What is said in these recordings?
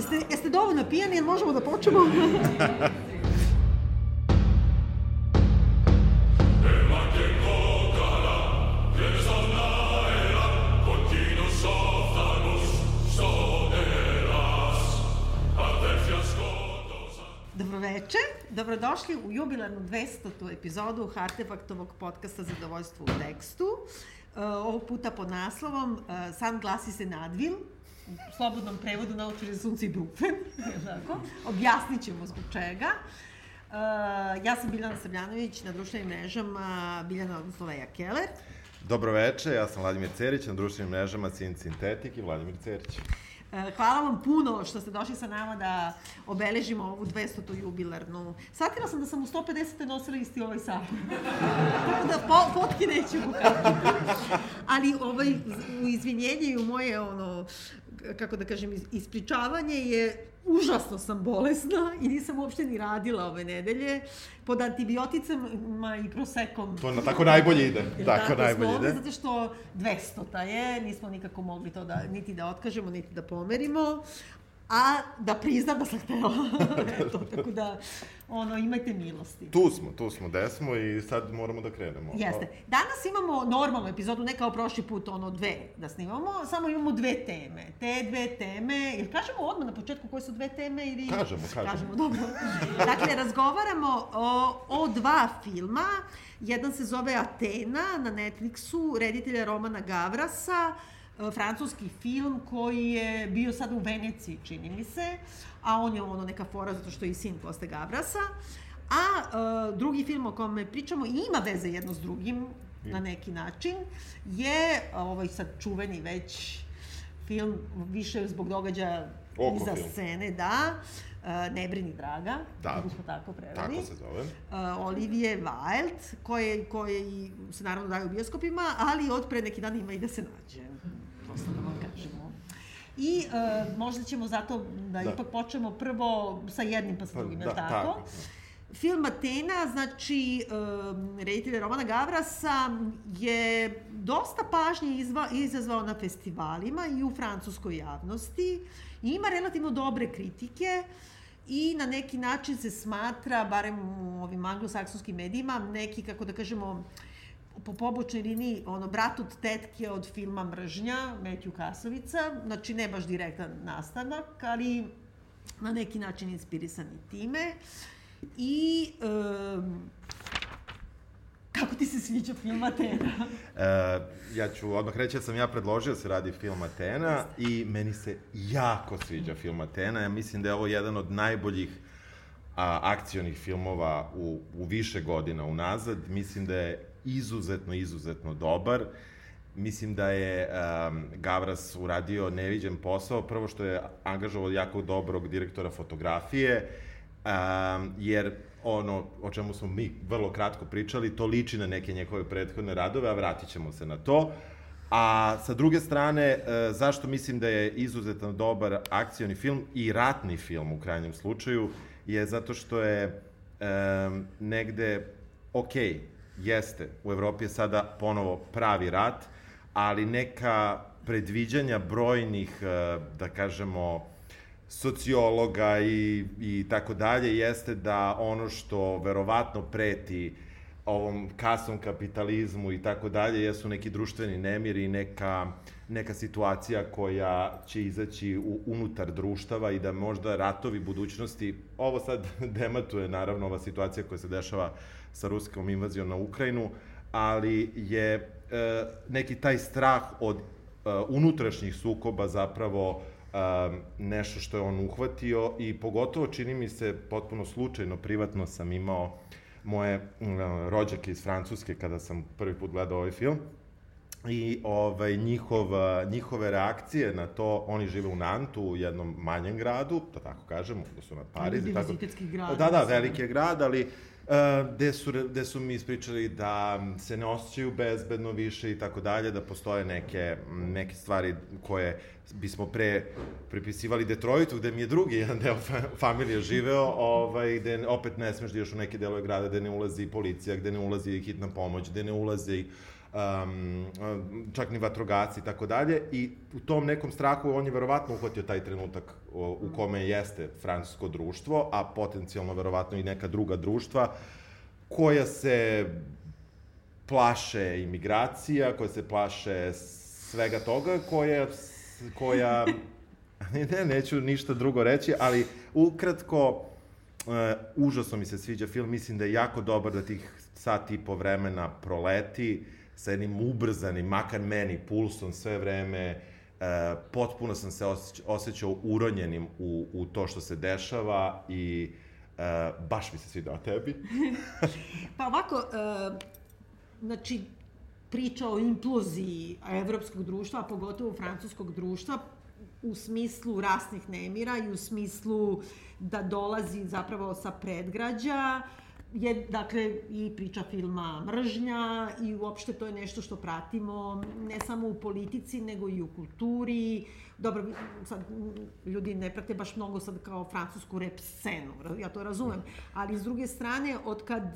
jeste, jeste dovoljno pijani, jel možemo da počnemo? Dobroveče, dobrodošli u jubilarnu 200. epizodu Hartefaktovog podcasta Zadovoljstvo u tekstu. Uh, ovog puta pod naslovom uh, San glasi se Nadvil, u slobodnom prevodu naučili sunce i brufen, tako? Objasnit ćemo zbog čega. Uh, ja sam Biljana Srbljanović, na društvenim mrežama Biljana, odnosno Leja Keller. Dobroveče, ja sam Vladimir Cerić, na društvenim mrežama Sin Sintetik i Vladimir Cerić. E, Hvala vam puno što ste došli sa nama da obeležimo ovu 200. jubilarnu. Shvatila sam da sam u 150. nosila isti ovaj sat. Tako da po, potki neću pokazati. Ali ovaj, u izvinjenje i u moje ono, kako da kažem, is- ispričavanje je užasno sam bolesna i nisam uopšte ni radila ove nedelje pod antibioticama i prosekom. To na tako najbolje ide. Jer Tako, najbolje ide. Zato što 200-ta je, nismo nikako mogli to da, niti da otkažemo, niti da pomerimo, a da priznam da sam htela. Eto, tako da, ono, imajte milosti. Tu smo, tu smo, gde smo i sad moramo da krenemo. Jeste. Danas imamo normalnu epizodu, ne kao prošli put, ono, dve da snimamo, samo imamo dve teme. Te dve teme, jer kažemo odmah na početku koje su dve teme ili... Kažemo, kažemo. Kažemo, dobro. Dakle, razgovaramo o, o dva filma. Jedan se zove Atena na Netflixu, reditelja Romana Gavrasa, e, francuski film koji je bio sada u Veneciji, čini mi se, a on je ono neka fora zato što je i sin Koste Gavrasa. A e, drugi film o kome pričamo i ima veze jedno s drugim na neki način je ovaj sad čuveni već film više zbog događaja Oko iza film. scene, da. E, ne brini draga, Da. kako smo tako preveli. Tako se zove. Uh, Olivije Wilde, koje, koje i se naravno daju u bioskopima, ali od pre neki dan ima i da se nađe. Prosto da vam kažemo. I uh, možda ćemo zato da, Da. ipak počnemo prvo sa jednim pa sa drugim, Da, tako? tako. Film Atena, znači, um, reditelja Romana Gavrasa je dosta pažnje izva, izazvao na festivalima i u francuskoj javnosti. I ima relativno dobre kritike i na neki način se smatra, barem u ovim anglosaksonskim medijima, neki, kako da kažemo, po pobočnoj liniji, ono, brat od tetke od filma Mržnja, Metju Kasovica, znači ne baš direktan nastavak, ali na neki način inspirisan i time. I um, kako ti se sviđa film Atena? E, ja ću odmah reći da sam ja predložio da se radi film Atena i meni se jako sviđa film Atena. Ja mislim da je ovo jedan od najboljih a, akcionih filmova u, u više godina unazad. Mislim da je izuzetno, izuzetno dobar. Mislim da je um, Gavras uradio neviđen posao. Prvo što je angažovao jako dobrog direktora fotografije, um, jer ono o čemu smo mi vrlo kratko pričali, to liči na neke njegove prethodne radove, a vratit ćemo se na to. A sa druge strane, e, zašto mislim da je izuzetno dobar akcioni film i ratni film u krajnjem slučaju, je zato što je e, negde, ok, jeste, u Evropi je sada ponovo pravi rat, ali neka predviđanja brojnih, e, da kažemo, sociologa i, i tako dalje, jeste da ono što verovatno preti ovom kasom kapitalizmu i tako dalje, jesu neki društveni nemiri i neka, neka situacija koja će izaći u, unutar društava i da možda ratovi budućnosti, ovo sad dematuje naravno ova situacija koja se dešava sa ruskom invazijom na Ukrajinu, ali je e, neki taj strah od e, unutrašnjih sukoba zapravo um, nešto što je on uhvatio i pogotovo čini mi se potpuno slučajno, privatno sam imao moje um, rođake iz Francuske kada sam prvi put gledao ovaj film i ovaj, njihov, njihove reakcije na to, oni žive u Nantu, u jednom manjem gradu, da tako kažemo, da su na Pariz tako. Univerzitetski grad, Da, da, veliki je grad, ali Uh, gde, su, gde su mi ispričali da se ne osjećaju bezbedno više i tako dalje, da postoje neke, neke stvari koje bismo pre pripisivali Detroitu, gde mi je drugi jedan deo fa familije živeo, ovaj, gde opet ne smeš da ideš u neke delove grada gde ne ulazi policija, gde ne ulazi hitna pomoć, gde ne ulazi um, čak ni vatrogasci i tako dalje. I u tom nekom strahu on je verovatno uhvatio taj trenutak u kome jeste francusko društvo, a potencijalno verovatno i neka druga društva koja se plaše imigracija, koja se plaše svega toga, koja, koja ne, neću ništa drugo reći, ali ukratko, uh, užasno mi se sviđa film, mislim da je jako dobar da tih sat i po vremena proleti sa jednim ubrzanim, makar meni, pulsom sve vreme, uh, potpuno sam se osjećao uronjenim u, u to što se dešava i uh, baš mi se svidao tebi. pa ovako, uh, znači, priča o imploziji evropskog društva, a pogotovo francuskog društva, u smislu rasnih nemira i u smislu da dolazi zapravo sa predgrađa, je, dakle, i priča filma mržnja i uopšte to je nešto što pratimo ne samo u politici, nego i u kulturi. Dobro, sad, ljudi ne prate baš mnogo sad kao francusku rep scenu, ja to razumem, ali s druge strane, od kad,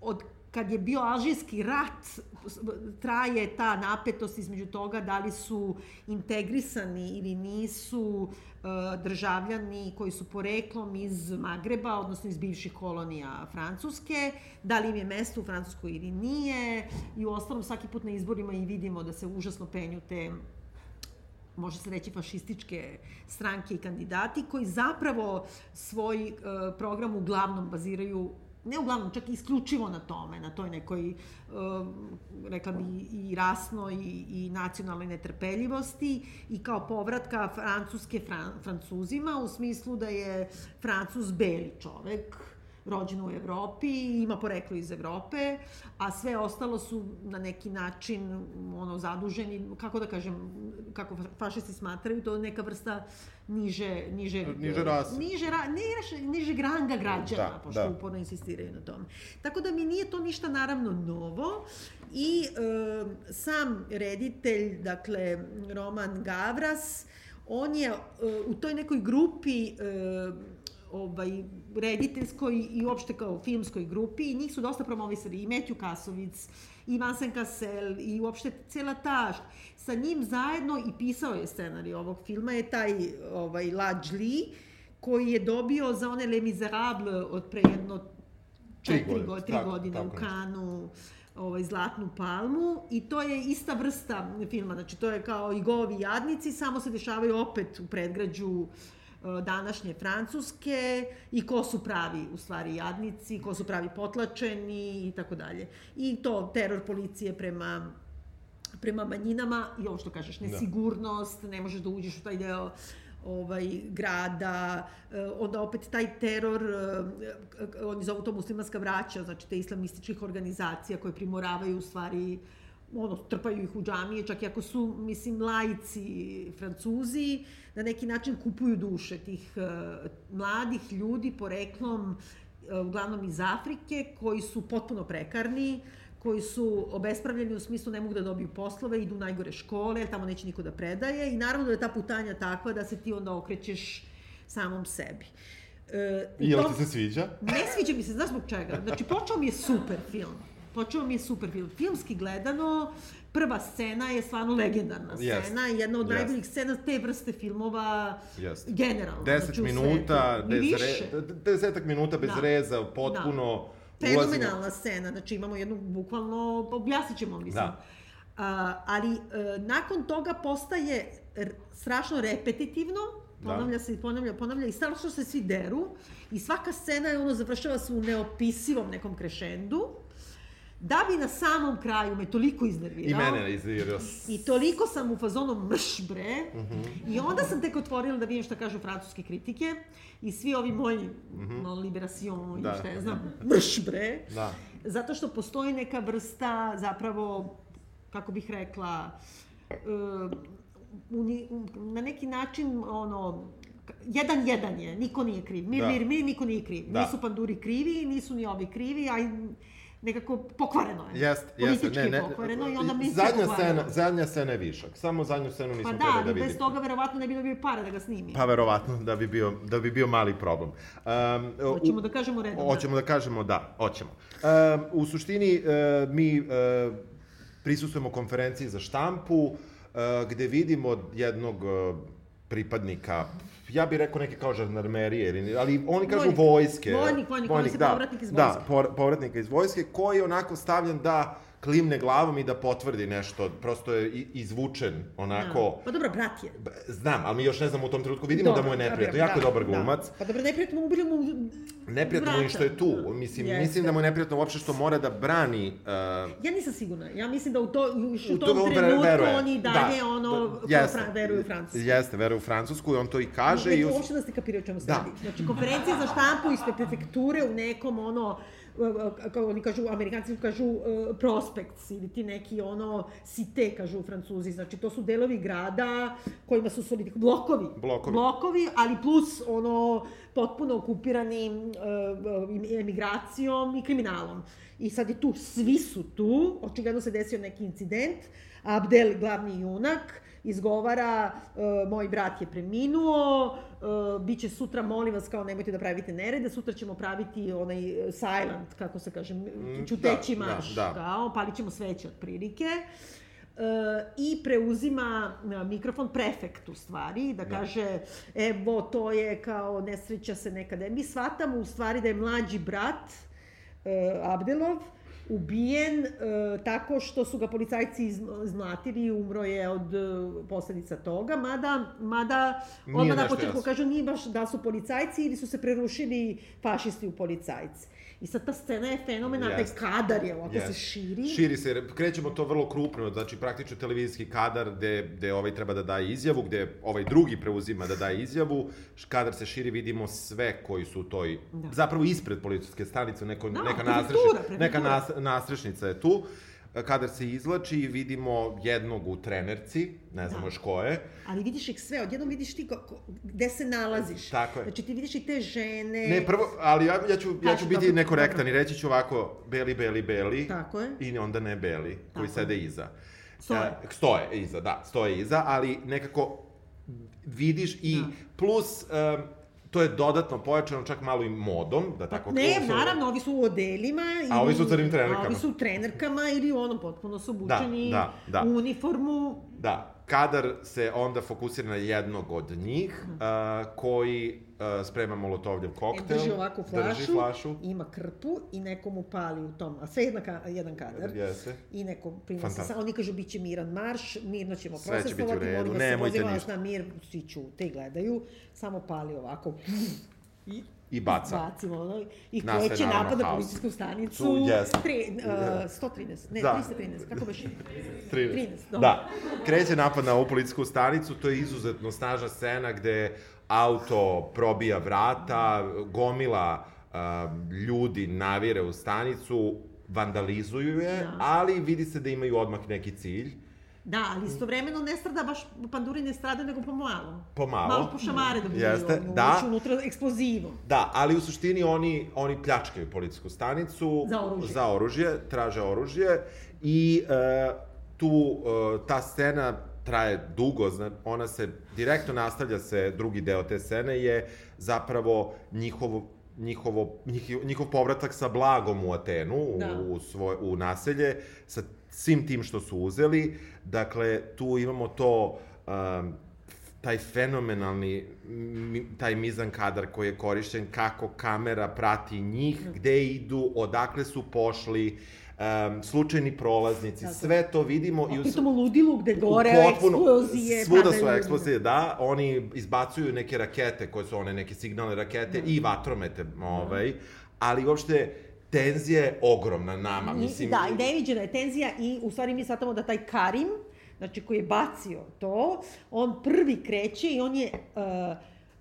od kad je bio Alžirski rat, traje ta napetost između toga da li su integrisani ili nisu e, državljani koji su poreklom iz Magreba, odnosno iz bivših kolonija Francuske, da li im je mesto u Francuskoj ili nije. I u ostalom svaki put na izborima i vidimo da se užasno penju te može se reći fašističke stranke i kandidati koji zapravo svoj uh, program uglavnom baziraju ne uglavnom, čak isključivo na tome, na toj nekoj, uh, rekla bi, i rasnoj i, i nacionalnoj netrpeljivosti i kao povratka Francuske fran, Francuzima u smislu da je Francuz beli čovek, rođen u Evropi, ima poreklo iz Evrope, a sve ostalo su na neki način ono zaduženi, kako da kažem, kako fašisti smatraju, to je neka vrsta niže niže niže rase. Niže ra, ne, niže granga građana, da, pošto da. uporno insistiraju na tome. Tako da mi nije to ništa naravno novo i e, sam reditelj, dakle Roman Gavras, on je e, u toj nekoj grupi e, ovaj, rediteljskoj i uopšte kao filmskoj grupi i njih su dosta promovisali i Metju Kasovic i Vincent Cassel i uopšte cela ta sa njim zajedno i pisao je scenarij ovog filma je taj ovaj, Laj Li koji je dobio za one Les Miserables od pre jedno četiri godine, godine, tri tako, godine tako, u Kanu ovaj, Zlatnu palmu i to je ista vrsta filma, znači to je kao i govi jadnici, samo se dešavaju opet u predgrađu uh, današnje Francuske i ko su pravi, u stvari, jadnici, ko su pravi potlačeni i tako dalje. I to teror policije prema prema manjinama i ovo što kažeš, da. nesigurnost, da. ne možeš da uđeš u taj deo ovaj, grada, e, onda opet taj teror, e, oni zovu to muslimanska vraća, znači te islamističkih organizacija koje primoravaju u stvari ono, trpaju ih u džamije, čak i ako su, mislim, lajci francuzi, na neki način kupuju duše tih uh, mladih ljudi poreklom, uh, uglavnom iz Afrike, koji su potpuno prekarni, koji su obespravljeni u smislu ne mogu da dobiju poslove, idu u najgore škole, tamo neće niko da predaje i naravno da je ta putanja takva da se ti onda okrećeš samom sebi. E, I jel ti se sviđa? Ne sviđa mi se, znaš zbog čega? Znači, počeo mi je super film počeo mi je super film. Filmski gledano, prva scena je stvarno legendarna scena yes. jedna od yes. najboljih scena te vrste filmova yes. generalno. Deset znači, minuta, bez re, desetak minuta bez da. reza, potpuno... Da. Fenomenalna ulazimo... scena, znači imamo jednu, bukvalno, objasnit ćemo, mislim. Da. Uh, ali uh, nakon toga postaje strašno repetitivno, da. ponavlja da. se i ponavlja, ponavlja i strašno se svi deru i svaka scena je ono završava se u neopisivom nekom krešendu da bi na samom kraju me toliko iznervirao. I mene iznervirao. I toliko sam u fazonu mrš bre. Mm -hmm. I onda sam tek otvorila da vidim šta kažu francuske kritike. I svi ovi moji mm -hmm. no, liberacion da. i šta ja znam, mrš bre. Da. Zato što postoji neka vrsta zapravo, kako bih rekla, uh, uni, na neki način ono, jedan jedan je, niko nije kriv. Mir, da. mir, mir, niko nije kriv. Da. Nisu panduri krivi, nisu ni ovi krivi, a nekako pokvareno je. Jest, jest, ne, ne. pokvareno i onda mi zadnja scena, zadnja scena je višak. Samo zadnju scenu nismo pa da, da vidimo. Pa da, bez toga verovatno ne bi dobio pare da ga snimi. Pa verovatno da bi bio, da bi bio mali problem. Um, hoćemo da kažemo redom. Hoćemo da kažemo da, hoćemo. Um, u suštini uh, mi uh, prisustujemo konferenciji za štampu, uh, gde vidimo jednog uh, pripadnika ja bih rekao neke kao žandarmerije, ali oni kažu Vojnik. vojske. Vojnik, vojnik, on se povratnik iz Da, vojske. por, povratnika iz vojske, koji je onako stavljen da klimne glavom i da potvrdi nešto, prosto je izvučen onako... Pa dobro, brat je. Znam, ali mi još ne znamo u tom trenutku, vidimo da mu je neprijatno, jako je dobar glumac. Da. Pa dobro, neprijatno mu ubili mu Neprijatno mu je što je tu. Mislim, Jeste. mislim da mu je neprijatno uopšte što mora da brani uh, Ja nisam sigurna. Ja mislim da u, to, u, U u to tom trenutku veruje. oni dalje Da, ono, da, kao jeste. fra, veruju u Francusku. Jeste, veruje u Francusku i on to i kaže. Ne, i us... uopšte da ste kapirali o čemu se Da. radi. Znači, konferencija za štampu ispred prefekture u nekom, ono, kako oni kažu, amerikanci kažu uh, ili ti neki ono site, kažu francuzi. Znači, to su delovi grada kojima su solidi, blokovi. Blokovi. Blokovi, ali plus ono potpuno okupirani uh, emigracijom i kriminalom. I sad je tu, svi su tu, očigledno se desio neki incident, Abdel, glavni junak, izgovara, e, moj brat je preminuo, e, bit će sutra, molim vas, kao nemojte da pravite nerede, sutra ćemo praviti onaj e, silent, kako se kaže, čuteći da, marš, da. kao, palit ćemo sveće otprilike. E, I preuzima e, mikrofon prefekt u stvari, da kaže, evo, to je kao nesreća se nekada. Mi shvatamo u stvari da je mlađi brat, e, Abdelov, ubijen e, tako što su ga policajci iz- izmlatili i umro je od e, posledica toga, mada, mada odmah na početku jasno. kažu nije baš da su policajci ili su se prerušili fašisti u policajci. I sad ta scena je fenomenalna, taj Jeste. kadar je ovako Jeste. se širi. Širi se, krećemo to vrlo krupno, znači praktično televizijski kadar gde, gde ovaj treba da daje izjavu, gde ovaj drugi preuzima da daje izjavu, kadar se širi, vidimo sve koji su u toj, Da. zapravo ispred policijske stanice, neko, Da, neka, nastrešnica, neka nas, nastrešnica je tu, kadar se izlači i vidimo jednog u trenerci, ne znamo Da. još ko je, Ali vidiš ih sve, odjednom vidiš ti ko, ko, gde se nalaziš. Tako je. Znači ti vidiš i te žene. Ne, prvo, ali ja, ja ću, ja ću biti dobro, nekorektan dobro. i reći ću ovako, beli, beli, beli, Tako je. i onda ne beli, koji Tako sede iza. Stoje. E, stoje iza, da, stoje iza, ali nekako vidiš i Da. plus um, to je dodatno pojačano čak malo i modom, da tako Ne, kažem. naravno, ovi su u odelima. A ovi su u crnim trenerkama. A ovi su u trenerkama ili u onom potpuno su obučeni da, da. u uniformu. Da, kadar se onda fokusira na jednog od njih, uh, koji uh, sprema molotovljev E, koktel. drži ovakvu flašu, Drži flašu. ima krpu i neko mu pali u tom, a sve jedna ka, jedan kadar. Jeste. I neko prinosi, sa, oni kažu bit će miran marš, mirno ćemo Sve će prosestovati, redu, molim vas se, pozivam vas na mir, svi ćute i gledaju, samo pali ovako i I baca. bacimo ono, i kreće napad na policijsku stanicu. Jeste. Tri, uh, 113, ne, Da. 313, kako baš? 13. 13, dobro. Da. Kreće napad na ovu policijsku stanicu, to je izuzetno snažna scena gde auto probija vrata, gomila a, ljudi navire u stanicu, vandalizuju je, Da. ali vidi se da imaju odmah neki cilj. Da, ali istovremeno ne strada baš, panduri ne strada, nego pomalo. Pomalo. Malo po šamare da Jeste, ono, da. unutra eksplozivom. Da, ali u suštini oni, oni pljačkaju policijsku stanicu. Za oružje. Za oružje, traže oružje i e, tu e, ta scena traje dugo, zna, ona se, direktno nastavlja se, drugi deo te scene je zapravo njihovo njihovo, njih, njihov povratak sa blagom u Atenu, Da. u, svoj, u naselje, sa svim tim što su uzeli. Dakle, tu imamo to, um, taj fenomenalni, taj mizan kadar koji je korišćen, kako kamera prati njih, gde idu, odakle su pošli, um, slučajni prolaznici, Tako. sve to vidimo. i A u, pritom u ludilu gde gore potpuno- eksplozije. Svuda su eksplozije, da. Oni izbacuju neke rakete, koje su one neke signalne rakete i vatromete, ovaj. Ali uopšte, tenzija je ogromna nama, I- mislim. Da, i neviđena je tenzija i u stvari mi shvatamo da taj Karim, znači koji je bacio to, on prvi kreće i on je, uh,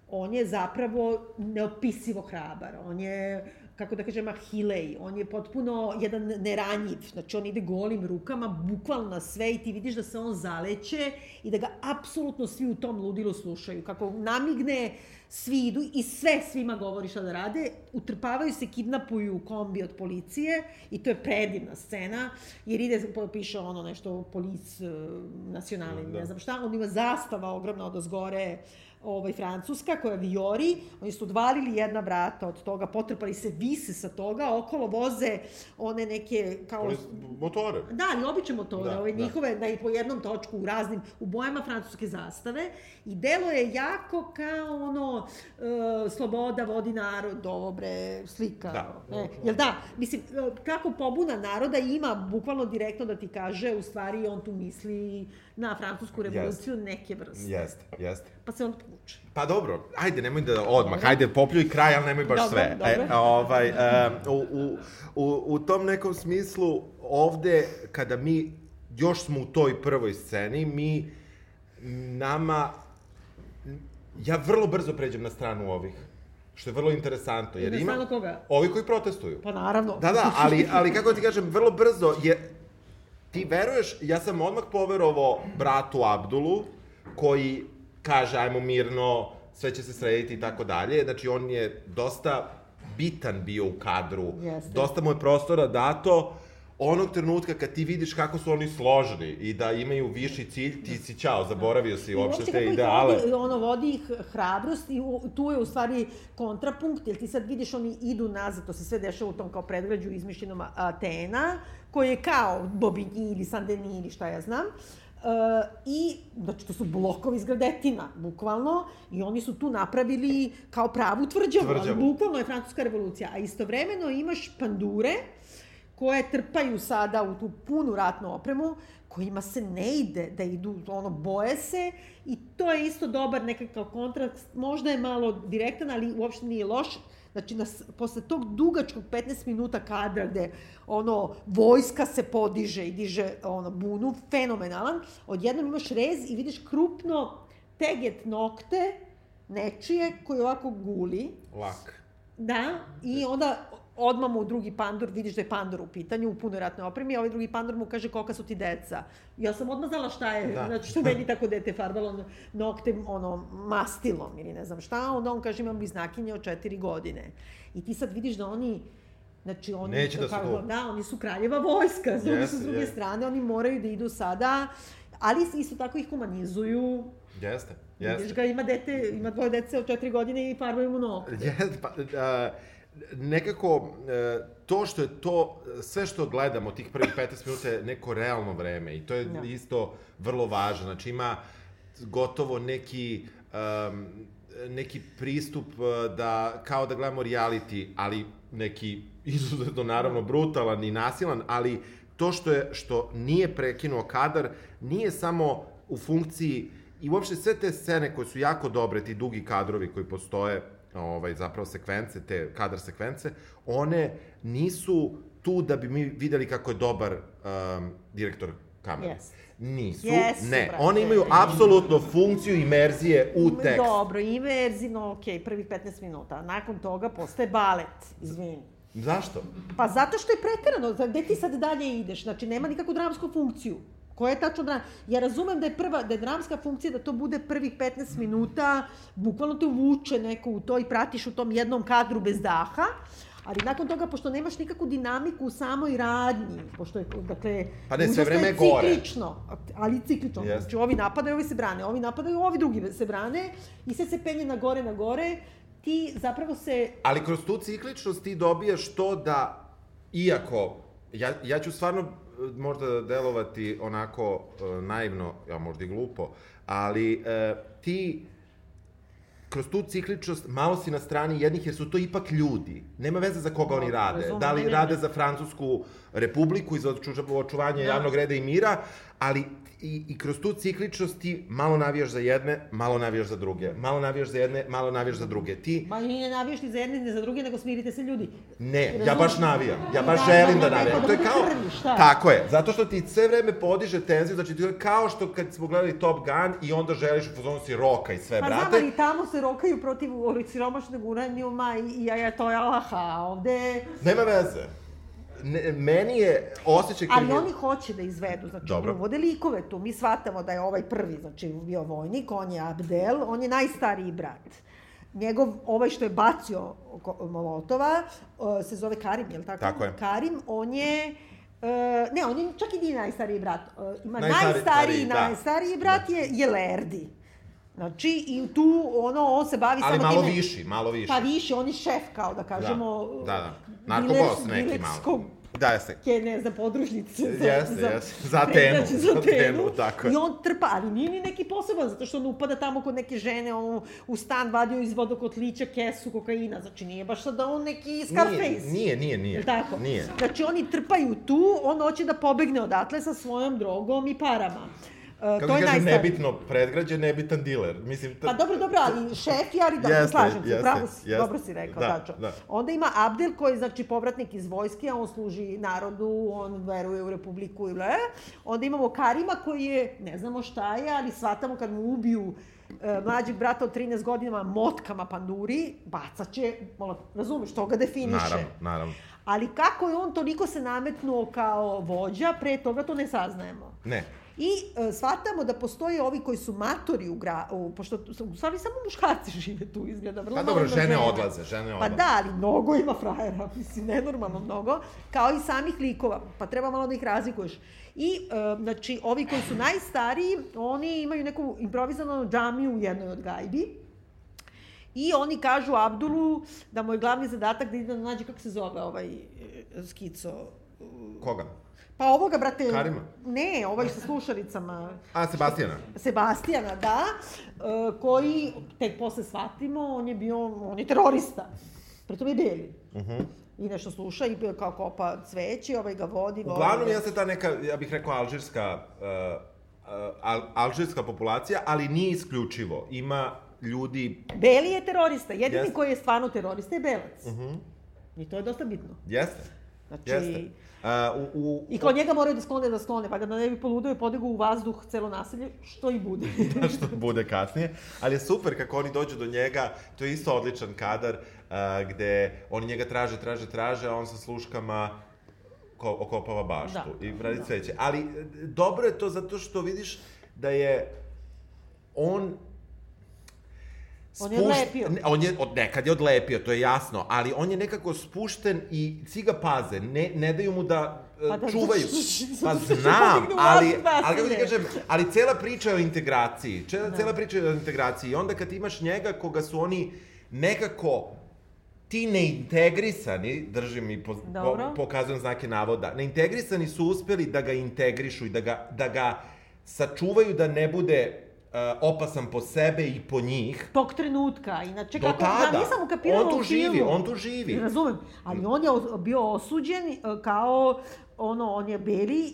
on je zapravo neopisivo hrabar. On je kako da kažem, ahilej. On je potpuno jedan neranjiv. Znači, on ide golim rukama, bukvalno na sve i ti vidiš da se on zaleće i da ga apsolutno svi u tom ludilu slušaju. Kako namigne, svi idu i sve svima govori šta da rade, utrpavaju se, kidnapuju kombi od policije i to je predivna scena, jer ide, piše ono nešto, polis, nacionalni, Da. ne znam šta, on ima zastava ogromna od ozgore, ovaj, Francuska, koja viori, oni su odvalili jedna vrata od toga, potrpali se, vise sa toga, okolo voze one neke, kao... Oni, motore. Da, ali obične motore, Da, ove da. njihove, da i po jednom točku u raznim, u bojama francuske zastave i delo je jako kao ono, e, sloboda vodi narod, ovo bre, slika. Da. E, jel da, mislim, e, kako pobuna naroda ima bukvalno direktno da ti kaže, u stvari on tu misli na francusku revoluciju neke vrste. Jeste, jeste. Pa se onda povuče. Pa dobro, ajde, nemoj da odmah, Dobro. ajde, popljuj kraj, ali nemoj baš Dobro, sve. dobro. E, ovaj, e, u, u, u, u tom nekom smislu, ovde, kada mi još smo u toj prvoj sceni, mi, nama, ja vrlo brzo pređem na stranu ovih, što je vrlo interesantno, jer ima... koga? Ovi koji protestuju. Pa naravno. Da, da, ali, ali kako ti kažem, vrlo brzo je, ti veruješ, ja sam odmah poverovao bratu Abdulu, koji kaže, ajmo mirno, sve će se srediti i tako dalje. Znači, on je dosta bitan bio u kadru, Jeste. dosta mu je prostora dato, onog trenutka kad ti vidiš kako su oni složni i da imaju viši cilj, ti si ćao, zaboravio si uopšte uopšte te ideale. Vodi, ono, vodi ih hrabrost i u, tu je u stvari kontrapunkt, jer ti sad vidiš oni idu nazad, to se sve dešava u tom kao predgrađu izmišljenom Atena, koji je kao Bobigny ili Saint-Denis ili šta ja znam. Uh, I, znači, to su blokovi zgradetina, bukvalno, i oni su tu napravili kao pravu tvrđavu, ali Tvrđavu. bukvalno je francuska revolucija. A istovremeno imaš pandure, koje trpaju sada u tu punu ratnu opremu, kojima se ne ide da idu, ono, boje se i to je isto dobar nekakav kontrast, možda je malo direktan, ali uopšte nije loš. Znači, nas, posle tog dugačkog 15 minuta kadra gde ono, vojska se podiže i diže ono, bunu, fenomenalan, odjednom imaš rez i vidiš krupno teget nokte nečije koji ovako guli, Lak. Da, i onda odmah mu drugi pandur, vidiš da je pandur u pitanju, u punoj ratnoj opremi, a ovaj drugi pandur mu kaže kolika su ti deca. Ja sam odmah znala šta je, Da. znači što meni tako dete farbalo noktem, ono, mastilom ili ne znam šta, onda on kaže imam bliznakinje od četiri godine. I ti sad vidiš da oni Znači, oni, Neće da su kao- tu. Da, oni su kraljeva vojska, s druge, su s druge jeste. strane, oni moraju da idu sada, ali isto tako ih humanizuju. Jeste, Vidiš jeste. ga, ima dete, ima dvoje dece od četiri godine i farbaju mu nokte. Jeste, pa, a, nekako, e, to što je to, sve što gledamo tih prvih 15 minuta je neko realno vreme i to je Da. isto vrlo važno. Znači ima gotovo neki, um, neki pristup uh, da, kao da gledamo reality, ali neki izuzetno naravno brutalan i nasilan, ali to što je što nije prekinuo kadar nije samo u funkciji i uopšte sve te scene koje su jako dobre, ti dugi kadrovi koji postoje, ovaj, zapravo sekvence, te kadar sekvence, one nisu tu da bi mi videli kako je dobar um, direktor kamere. Jeste. Nisu, Jesu, ne. brate. One imaju apsolutno funkciju imerzije u tekst. Dobro, inverzivno, ok, prvih 15 minuta. Nakon toga postaje balet, izvini. Zašto? Pa zato što je preterano, gde ti sad dalje ideš? Znači, nema nikakvu dramsku funkciju. Koja je tačno dram... Ja razumem da je prva, da je dramska funkcija da to bude prvih 15 minuta, bukvalno te uvuče neko u to i pratiš u tom jednom kadru bez daha, ali nakon toga, pošto nemaš nikakvu dinamiku u samoj radnji, pošto je, dakle, Pa ne, sve vreme je gore. ciklično, ali ciklično. Jeste. Znači, ovi napadaju, ovi se brane, ovi napadaju, ovi drugi se brane i sve se penje na gore, na gore, ti zapravo se Ali kroz tu cikličnost ti dobijaš to da, iako, ja, ja ću stvarno možda delovati onako e, naivno, ja možda i glupo, ali e, ti kroz tu cikličnost malo si na strani jednih jer su to ipak ljudi. Nema veze za koga oni Dobro, rade. razumem, Da li ne, rade ne. za Francusku republiku i za oču- očuvanje Da. javnog reda i mira, ali i, i kroz tu cikličnost ti malo navijaš za jedne, malo navijaš za druge. Malo navijaš za jedne, malo navijaš za druge. Ti Ma i ne navijaš ni za jedne ni za druge, nego smirite se ljudi. Ne, ja Razumem. baš navijam. Ja baš Da, želim da, da navijam. To je kao... krvi, šta? Tako je. Zato što ti sve vreme podiže tenziju, znači je kao što kad smo gledali Top Gun i onda želiš u fazonu si roka i sve, Pa brate. znam, ali tamo se rokaju protiv ovih siromašnog uranijuma i, i ja, to je alaha, ovde... Nema veze. Ne, meni je osjećaj... Ali mi- oni hoće da izvedu, znači Dobro. Uvode likove tu. Mi shvatamo da je ovaj prvi, znači bio vojnik, on je Abdel, on je najstariji brat. Njegov, ovaj što je bacio Molotova, se zove Karim, je li tako? Tako je. Karim, on je... Uh, ne, on je čak i nije najstariji brat. Uh, ima Najstari- najstariji, stariji, da. najstariji brat je, je Lerdi. Znači, i tu, ono, on se bavi Ali samo malo time... viši, malo viši. Pa više, on je šef, kao da kažemo... Da, da, da. Narkobos neki malo. Da, jeste. ke, ne znam, podružnice za, Jeste, za, jeste. Za predgrađe za za Atenu. tako je. I on trpa, ali nije ni neki poseban, zato što on upada tamo kod neke žene, on u stan vadio iz vodokotlića kesu kokaina, znači nije baš sad da on neki Scarface. Nije, nije, nije, nije. Tako? Nije. Znači oni trpaju tu, on hoće da pobegne odatle sa svojom drogom i parama. Uh, Kako to je kažem, nebitno predgrađe, nebitan diler. Mislim, ta... Pa dobro, dobro, ali šef ali dobro, Jeste, slažem se, pravo si, jeste. dobro si rekao, Da, tačno. da. Onda ima Abdel koji je, znači, povratnik iz vojske, a on služi narodu, on veruje u republiku i ble. Onda imamo Karima koji je, ne znamo šta je, ali shvatamo kad mu ubiju e, mlađeg brata od 13 godina motkama panduri, bacat će, malo, razumeš, to ga definiše. Naravno, naravno. Ali kako je on toliko se nametnuo kao vođa, pre toga to ne saznajemo. Ne. I e, shvatamo da postoje ovi koji su matori u gradu, pošto u stvari samo muškarci žive tu, izgleda vrlo Pa dobro, žene žena. odlaze, žene Pa odlaze. da, ali mnogo ima frajera, mislim, nenormalno mnogo, kao i samih likova, pa treba malo da ih razlikuješ. I, e, znači, ovi koji su najstariji, oni imaju neku improvizovanu džamiju u jednoj od gajbi, I oni kažu Abdulu da mu je glavni zadatak da ide da nađe, kako se zove ovaj e, skico, Koga? Pa ovoga, brate... Karima? Ne, ovaj sa slušalicama. A, Sebastijana. Sebastijana, da, e, koji, tek posle shvatimo, on je bio, on je terorista. Pritom je beli. Uh -huh. I nešto sluša i kao kopa cveće, ovaj ga vodi. vodi Uglavnom ga. jeste ta neka, ja bih rekao, alžirska, uh, al, alžirska populacija, ali nije isključivo. Ima ljudi, Beli je terorista. Jedini Jeste. koji je stvarno terorista je belac. uh -huh, I to je dosta bitno. jeste, Znači, jeste. Uh, u, u, I kao njega moraju da sklone, da sklone, pa da ne bi poludeo i podigu u vazduh celo naselje, što i bude. da što bude kasnije, ali je super kako oni dođu do njega, to je isto odličan kadar, uh, gde oni njega traže, traže, traže, a on sa sluškama ko, okopava baštu Da, i radi da. cveće. Ali e, dobro je to zato što vidiš da je on On je odlepio. Ne, on je, od nekad je odlepio, to je jasno, ali on je nekako spušten i svi ga paze, ne, ne daju mu da, e, Pa da, čuvaju. Pa znam, ali, ali kako ti kažem, ali cela priča je o integraciji, cela, cela priča je o integraciji. I onda kad imaš njega koga su oni nekako ti neintegrisani, držim i po, po, pokazujem znake navoda, neintegrisani su uspeli da ga integrišu i da ga, da ga sačuvaju da ne bude opasan po sebe i po njih. Tog trenutka, inače Do kako, tada. ja nisam ukapirala On tu živi, on tu živi. Razumem, ali on je bio osuđen e, kao, ono, on je beli e,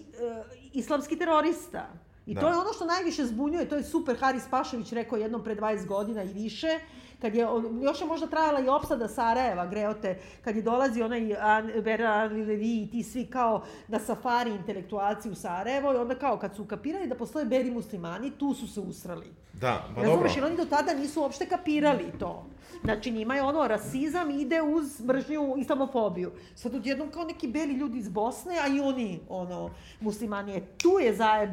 islamski terorista. I Da. to je ono što najviše zbunjuje, to je super Haris Pašović rekao jednom pre 20 godina i više, kad je, još je možda trajala i opsada Sarajeva, greote, kad je dolazi onaj An- Vera Levi i ti svi kao na safari intelektualci u Sarajevo i onda kao kad su kapirali da postoje beli muslimani, tu su se usrali. Da, pa dobro. Razumeš, oni do tada nisu uopšte kapirali to. Znači, njima je ono, rasizam ide uz mržnju islamofobiju. Sad odjednom kao neki beli ljudi iz Bosne, a i oni, ono, muslimani, e, tu je zajeb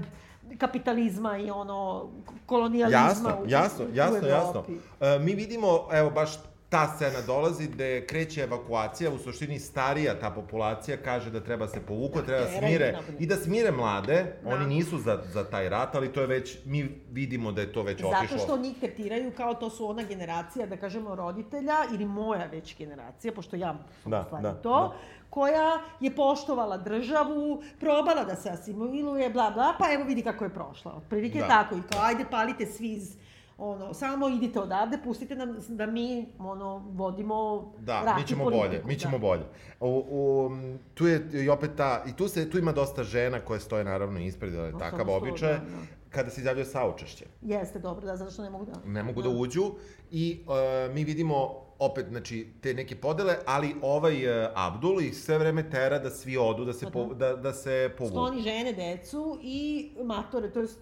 kapitalizma i ono, kolonijalizma Jasno, u, jasno, u jasno, jasno. E, mi vidimo, evo, baš ta scena dolazi gde kreće evakuacija, u suštini starija ta populacija kaže da treba se treba da teraju smire i da smire mlade. Da. Oni nisu za, za taj rat, ali to je već, mi vidimo da je to već otišlo. Zato što njih tretiraju kao to su ona generacija, da kažemo, roditelja ili moja već generacija, pošto ja Da, da, to, da. Koja je poštovala državu, probala da se asimiluje, bla, bla, pa evo vidi kako je prošla. Otprilike Da. da. tako i kao, ajde palite svi iz ono, samo idite odavde, pustite nam da mi, ono, vodimo Da, mi ćemo politiku, bolje, mi ćemo da. bolje. U, u, tu je i opet ta, i tu, se, tu ima dosta žena koje stoje naravno ispred, ali No, takav običaj, da, da. kada se izjavljuje saučešće. Jeste, dobro, da, zato što ne mogu da... ne mogu da uđu i uh, mi vidimo opet, znači, te neke podele, ali ovaj uh, Abdul ih sve vreme tera da svi odu, da se, Pa po, da. da, da se povuku. Skloni žene, decu i matore, to jest...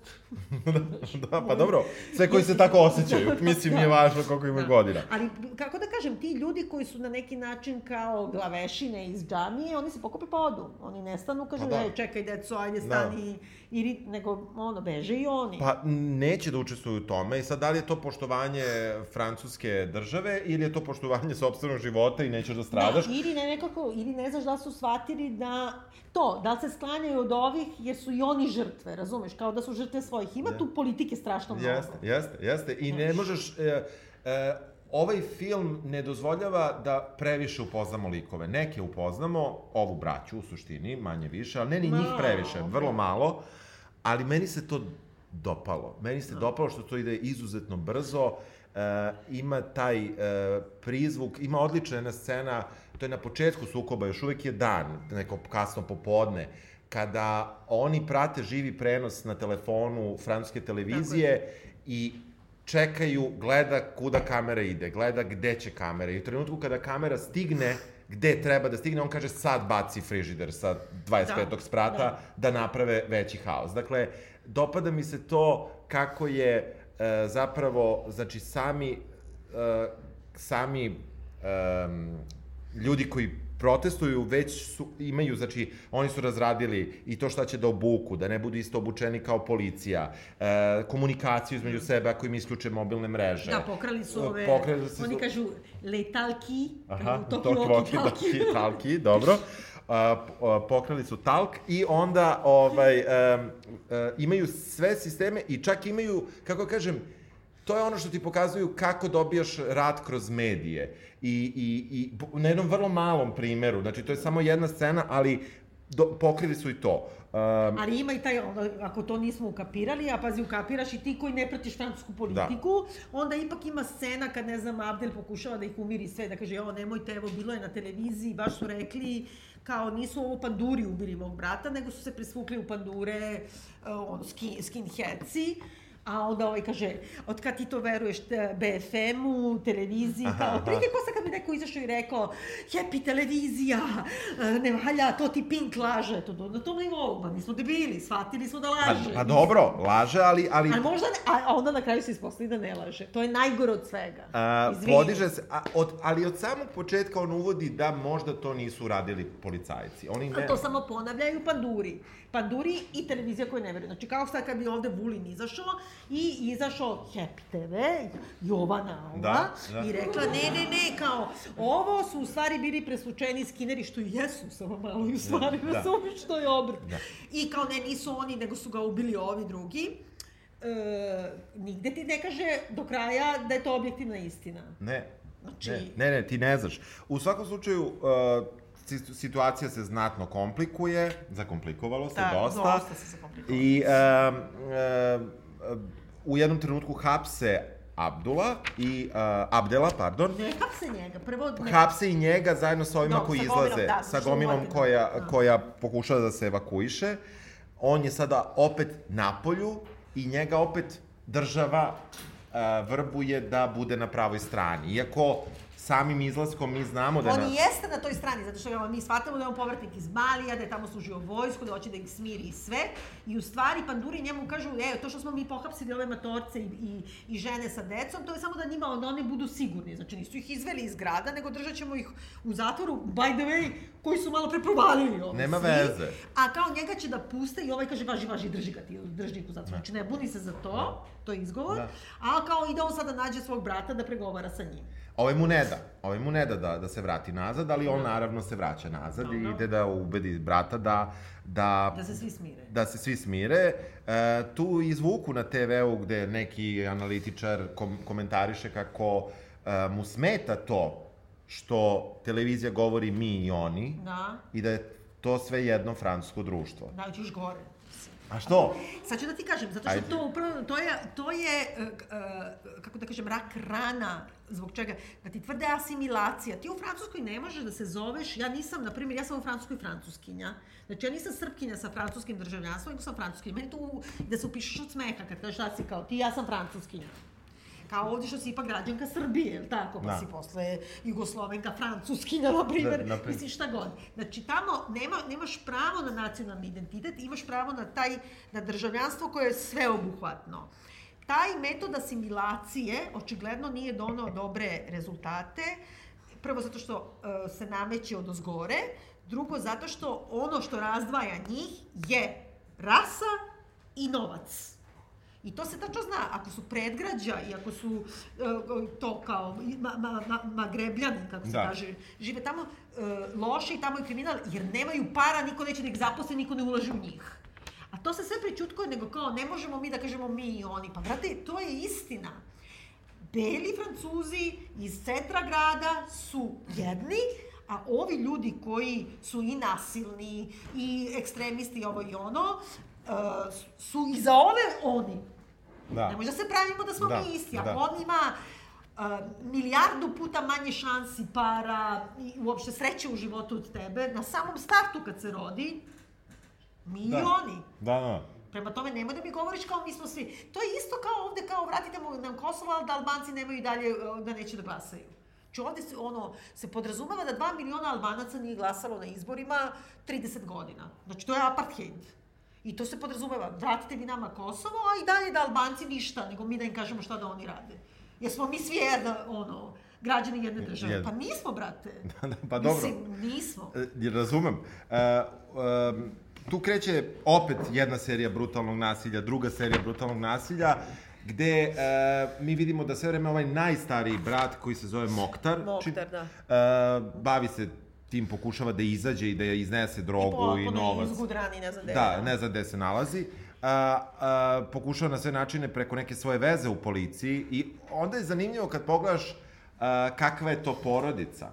da, pa dobro, sve koji se tako osjećaju, mislim, nije važno koliko imaju godina. Ali, kako da kažem, ti ljudi koji su na neki način kao glavešine iz džamije, oni se pokupe pa odu. Oni nestanu, kažu, Pa da. e, čekaj, deco, ajde, stani, ili, nego, ono, beže i oni. Pa neće da učestvuju u tome i sad da li je to poštovanje francuske države ili je to poštovanje sobstvenog života i nećeš da stradaš? Da, ili ne nekako, ili ne znaš da su shvatili da to, da se sklanjaju od ovih jer su i oni žrtve, razumeš, kao da su žrtve svojih. Ima da. tu politike strašno mnogo. Jeste, jeste, jeste. I ne možeš... E, e, ovaj film ne dozvoljava da previše upoznamo likove. Neke upoznamo, ovu braću u suštini, manje više, ali ne ni njih previše, vrlo malo, ali meni se to dopalo. Meni se dopalo što to ide izuzetno brzo, ima taj e, prizvuk, ima odlična jedna scena, to je na početku sukoba, još uvek je dan, neko kasno popodne, kada oni prate živi prenos na telefonu francuske televizije i čekaju, gleda kuda kamera ide, gleda gde će kamera i u trenutku kada kamera stigne gde treba da stigne, on kaže sad baci frižider sa 25. Da, sprata da. da naprave veći haos. Dakle, dopada mi se to kako je e, zapravo, znači sami, e, sami e, ljudi koji protestuju, već su, imaju, znači, oni su razradili i to šta će da obuku, da ne budu isto obučeni kao policija, e, komunikaciju između sebe ako im isključe mobilne mreže. Da, pokrali su ove, pokrali su, oni kažu letalki, Aha, to walkie talki. talki, dobro. Pokrali su talk i onda ovaj, um, uh, imaju sve sisteme i čak imaju, kako kažem, to je ono što ti pokazuju kako dobijaš rad kroz medije. I, i, i na jednom vrlo malom primeru, znači to je samo jedna scena, ali do, pokrili su i to. Um, Ali ima i taj, onda, ako to nismo ukapirali, a pazi, ukapiraš i ti koji ne pratiš francusku politiku, da. onda ipak ima scena kad, ne znam, Abdel pokušava da ih umiri sve, da kaže, ovo, nemojte, evo, bilo je na televiziji, baš su rekli, kao nisu ovo panduri ubili mog brata, nego su se presvukli u pandure, uh, ono, skin, skinheadsi. A onda ovaj kaže, od kad ti to veruješ BFM-u, televiziji, aha, kao, prije ko sad kad bi neko izašao i rekao, happy televizija, e, ne valja, to ti Pink laže, to na tom nivou, ma nismo debili, shvatili smo da laže. Pa, pa dobro, laže, ali... Ali, ali možda, ne, a onda na kraju se ispostavi da ne laže. To je najgore od svega. A, podiže se, a, od, ali od samog početka on uvodi da možda to nisu radili policajci. Oni ne... A to samo ponavljaju panduri. Panduri i televizija koja ne veruje. Znači, kao sad kad bi ovde Vulin izašao, i izašao Happy TV, Jovana ova, da, da. i rekla ne, ne, ne, kao, ovo su u stvari bili presvučeni skineri, što i jesu, samo malo i u stvari, da, da. što je obrt. Da. I kao, ne, nisu oni, nego su ga ubili ovi drugi. E, nigde ti ne kaže do kraja da je to objektivna istina. Ne. Znači... Ne, ne, ne, ti ne znaš. U svakom slučaju, uh, situacija se znatno komplikuje, zakomplikovalo se da, dosta. dosta se zakomplikovalo. I um, um, u jednom trenutku hapse Abdula i uh, Abdela, pardon. Ne hapse njega, prvo ne. Hapse i njega zajedno sa ovima no, koji sa izlaze, gomilom, da, sa gomilom koja, da. koja pokušava da se evakuiše. On je sada opet na polju i njega opet država uh, vrbuje da bude na pravoj strani. Iako samim izlaskom mi znamo da... On na... jeste na toj strani, zato što mi shvatamo da je on povratnik iz Malija, da je tamo služio vojsku, da hoće da ih smiri i sve. I u stvari Panduri njemu kažu, e, to što smo mi pohapsili ove matorce i, i, i žene sa decom, to je samo da njima, da oni budu sigurni. Znači nisu ih izveli iz grada, nego držat ćemo ih u zatvoru, by the way, koji su malo preprovalili ovo. Nema svi. veze. A kao njega će da puste i ovaj kaže, važi, važi, drži ga ti, drži ih u zatvoru. Znači ne buni se za to, to je izgovor. Da. A kao ide on sada da nađe svog brata da pregovara sa njim. Ovaj mu ne da. Ovaj mu ne da da, da se vrati nazad, ali on da. naravno se vraća nazad i ide da ubedi brata da... Da, da se svi smire. Da se svi smire. E, tu izvuku na TV-u gde neki analitičar kom, komentariše kako e, mu smeta to što televizija govori mi i oni da. i da je to sve jedno francusko društvo. Da, ćeš gore. A što? Sad ću da ti kažem, zato što Ajde. to upravo, to je, to je uh, kako da kažem, rak rana zbog čega, da ti tvrde asimilacija. Ti u Francuskoj ne možeš da se zoveš, ja nisam, na primjer, ja sam u Francuskoj francuskinja, znači ja nisam srpkinja sa francuskim državljanstvom, nego sam francuskinja. Meni tu, da se upišeš od smeha, kad kažeš da si kao ti, ja sam francuskinja kao ovdje što si ipak građanka Srbije, je tako? Pa da. si posle Jugoslovenka, Francuskinja, na primjer, da, mislim šta god. Znači, tamo nema, nemaš pravo na nacionalni identitet, imaš pravo na taj, na državljanstvo koje je sveobuhvatno. Taj metod asimilacije očigledno nije donao dobre rezultate. Prvo zato što uh, se nameće od ozgore, drugo zato što ono što razdvaja njih je rasa i novac. I to se tačno zna, ako su predgrađa i ako su uh, to kao ma, ma, ma, magrebljani, kako se Da. kaže, žive tamo uh, loše i tamo je kriminal, jer nemaju para, niko neće da ih zaposle, niko ne ulaže u njih. A to se sve pričutkuje, nego kao ne možemo mi da kažemo mi i oni. Pa brate, to je istina. Beli Francuzi iz centra grada su jedni, a ovi ljudi koji su i nasilni, i ekstremisti, i ovo i ono, uh, su i za ove oni. Da. Ne može da se pravimo da smo Da, mi isti. Ako da. on ima uh, milijardu puta manje šansi, para i uopšte sreće u životu od tebe, na samom startu kad se rodi, mi i Da. oni. Da, da. Prema tome, nemoj da mi govoriš kao mi smo svi. To je isto kao ovde, kao vratite mu nam Kosovo, ali da Albanci nemaju i dalje, uh, da neće da glasaju. Znači ovde se, ono, se podrazumeva da 2 miliona Albanaca nije glasalo na izborima 30 godina. Znači to je apartheid. I to se podrazumeva, vratite vi nama Kosovo, a i dalje da Albanci ništa, nego mi da im kažemo šta da oni rade. Jer smo mi svi jedna, ono, građani jedne države. Jed- Pa nismo, brate. pa dobro. Mislim, nismo. E, razumem. E, em, tu kreće opet jedna serija brutalnog nasilja, druga serija brutalnog nasilja, gde e, mi vidimo da sve vreme ovaj najstariji brat koji se zove Moktar, Moktar, da. e, bavi se tim, pokušava da izađe i da iznese drogu i, novac. izgudrani, ne znam gde. Da, ne zna gde se nalazi. A, a, pokušava na sve načine preko neke svoje veze u policiji i onda je zanimljivo kad pogledaš a, kakva je to porodica.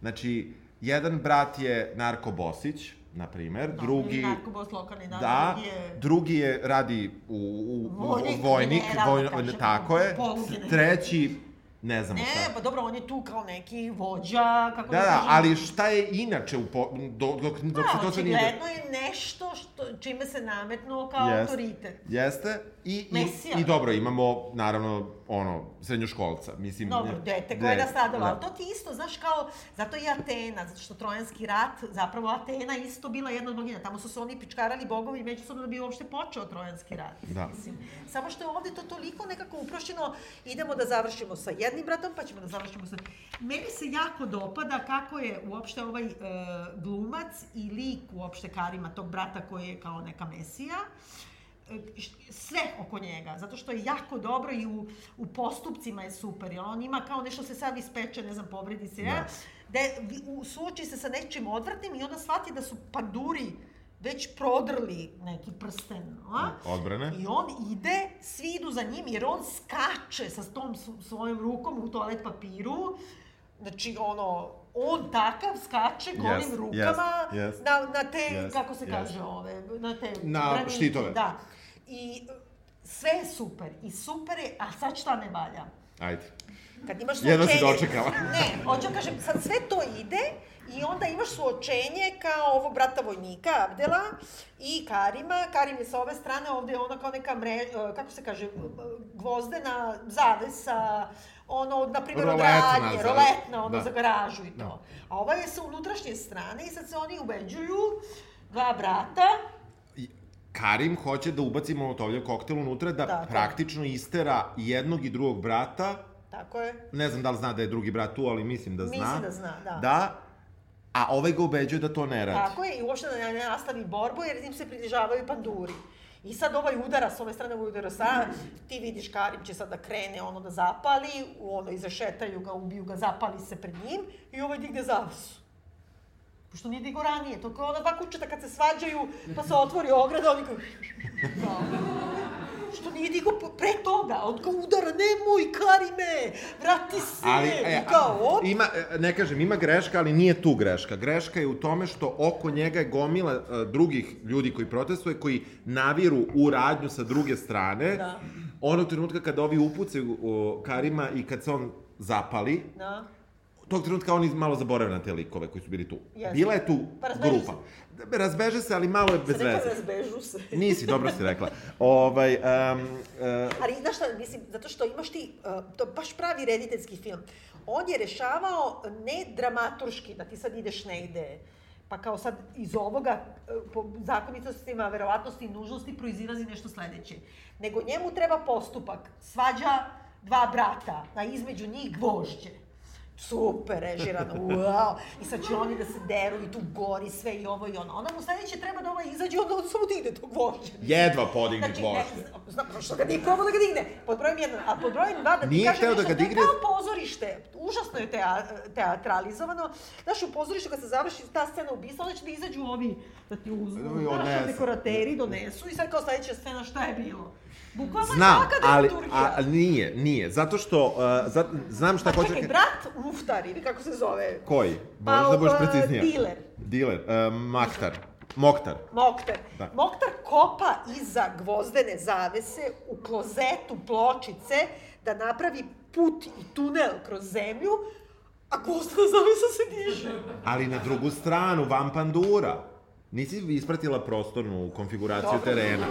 Znači, jedan brat je Narko Bosić, na primer, drugi... Narkobos lokalni, da, Da, drugi je... drugi je radi u, u, Vojnik, u vojnik, general, da vojno- kažemo, tako je. polugeneral. Treći, ne znamo Ne, šta. pa dobro, on je tu kao neki vođa, kako Da, da, kažem. ali šta je inače u po, do, dok, dok se Da, to sve nije... očigledno je nešto što, čime se nametnuo kao Jest. autoritet. Jeste. I, i, Mesija. I dobro, imamo, naravno, ono, srednjoškolca. Mislim, Dobro, ne- dete koje je nastradalo, da. ali to ti isto, znaš, kao, zato i Atena, zato što Trojanski rat, zapravo Atena isto bila jedna od bogina, tamo su se oni pičkarali bogovi međusobno da bi uopšte počeo Trojanski rat. Da. Mislim, samo što je ovde to toliko nekako uprošćeno, idemo da završimo sa jednim bratom, pa ćemo da završimo sa... Meni se jako dopada kako je uopšte ovaj e, glumac i lik uopšte Karima, tog brata koji je kao neka mesija, e, sve oko njega, zato što je jako dobro i u, u postupcima je super, jer on ima kao nešto se sad ispeče, ne znam, povredi se, ja, da. Vi- u, suoči se sa nečim odvratnim i onda shvati da su panduri već prodrli neki prsten, a? Odbrane. I on ide, svi idu za njim, jer on skače sa tom svojom rukom u toalet papiru, znači ono, on takav skače golim Jest, rukama jest, jest. na, na te, Jest, kako se jest. kaže ove, na te Na granite, štitove. Da. I sve je super. I super je, a sad šta ne valja? Ajde. Kad imaš Jedva si suočenje- dočekala. ne, hoću da kažem, sad sve to ide i onda imaš suočenje kao ovog brata vojnika, Abdela, i Karima. Karim je sa ove strane, ovde je ona kao neka mre, e, kako se kaže, gvozdena zavesa, ono, na primjer, od radnje, roletna, ono, da. za garažu i to. Da. A ova je sa unutrašnje strane i sad se oni ubeđuju, dva brata, Karim hoće da ubaci molotovljev koktel unutra da Tako. praktično istera jednog i drugog brata. tako je, Ne znam da li zna da je drugi brat tu, ali mislim da zna. Mislim da zna, da. Da, a ovaj ga ubeđuje da to ne radi. Tako je, i uopšte da ne nastavi borbu, jer im se približavaju panduri. I sad ovaj udara, s ove strane ovaj udara sa, ti vidiš Karim će sad da krene ono da zapali, ono izašetaju ga, ubiju ga, zapali se pred njim i ovaj digne zavesu. Pošto nije digo ranije, to kao ona dva kućeta kad se svađaju, pa se otvori ograda, oni kao... što nije digo pre toga, on kao udara, nemoj Karime, vrati se, Ali, e, kao, op, ima, e, ne kažem, ima greška, ali nije tu greška. Greška je u tome što oko njega je gomila e, drugih ljudi koji protestuje, koji naviru u radnju sa druge strane. Da. Onog trenutka kada ovi upucaju o, Karima i kad se on zapali, da. Tog trenutka oni malo zaborave na te likove koji su bili tu. Jeste. Bila je tu Pa grupa. Razbeže se, ali malo je bez veze. razbežu se. Nisi, dobro si rekla. Ovaj, um, uh, Ali znaš šta, mislim, zato što imaš ti, uh, to baš pravi rediteljski film. On je rešavao ne dramaturški, da ti sad ideš negde, pa kao sad iz ovoga, uh, po zakonitostima, verovatnosti i nužnosti proizilazi nešto sledeće. Nego njemu treba postupak, svađa dva brata, a između njih gvožđe. Super režirano, wow. I sad će oni da se deru i tu gori sve i ovo i ono. Onda mu sledeće treba da ovaj izađe, onda on samo digne tog vožđa. Jedva podigne Znači, gvožđe. znam, što ga nije probao da ga digne. Pod brojem jedan, a pod brojem dva da ti Nije kažem da ga digne. kao pozorište. Užasno je tea, teatralizovano. Znaš, u pozorištu kad se završi ta scena ubistva, onda će da izađu ovi, da ti uzmu, znaš, dekorateri donesu i sad kao sledeća scena šta je bilo. Bukvalno Znam, je taka ali, a, nije, nije, zato što, uh, za, znam šta Pa hoću... čekaj, ka- brat Muftar, ili kako se zove? Koji? Pa, Možeš da budeš uh, preciznija. diler. Diler, uh, maktar, moktar. Moktar. Da. Moktar kopa iza gvozdene zavese u klozetu pločice da napravi put i tunel kroz zemlju, a gvozdena zavesa se diže. Ali na drugu stranu, van pandura. Nisi ispratila prostornu konfiguraciju Dobro. terena.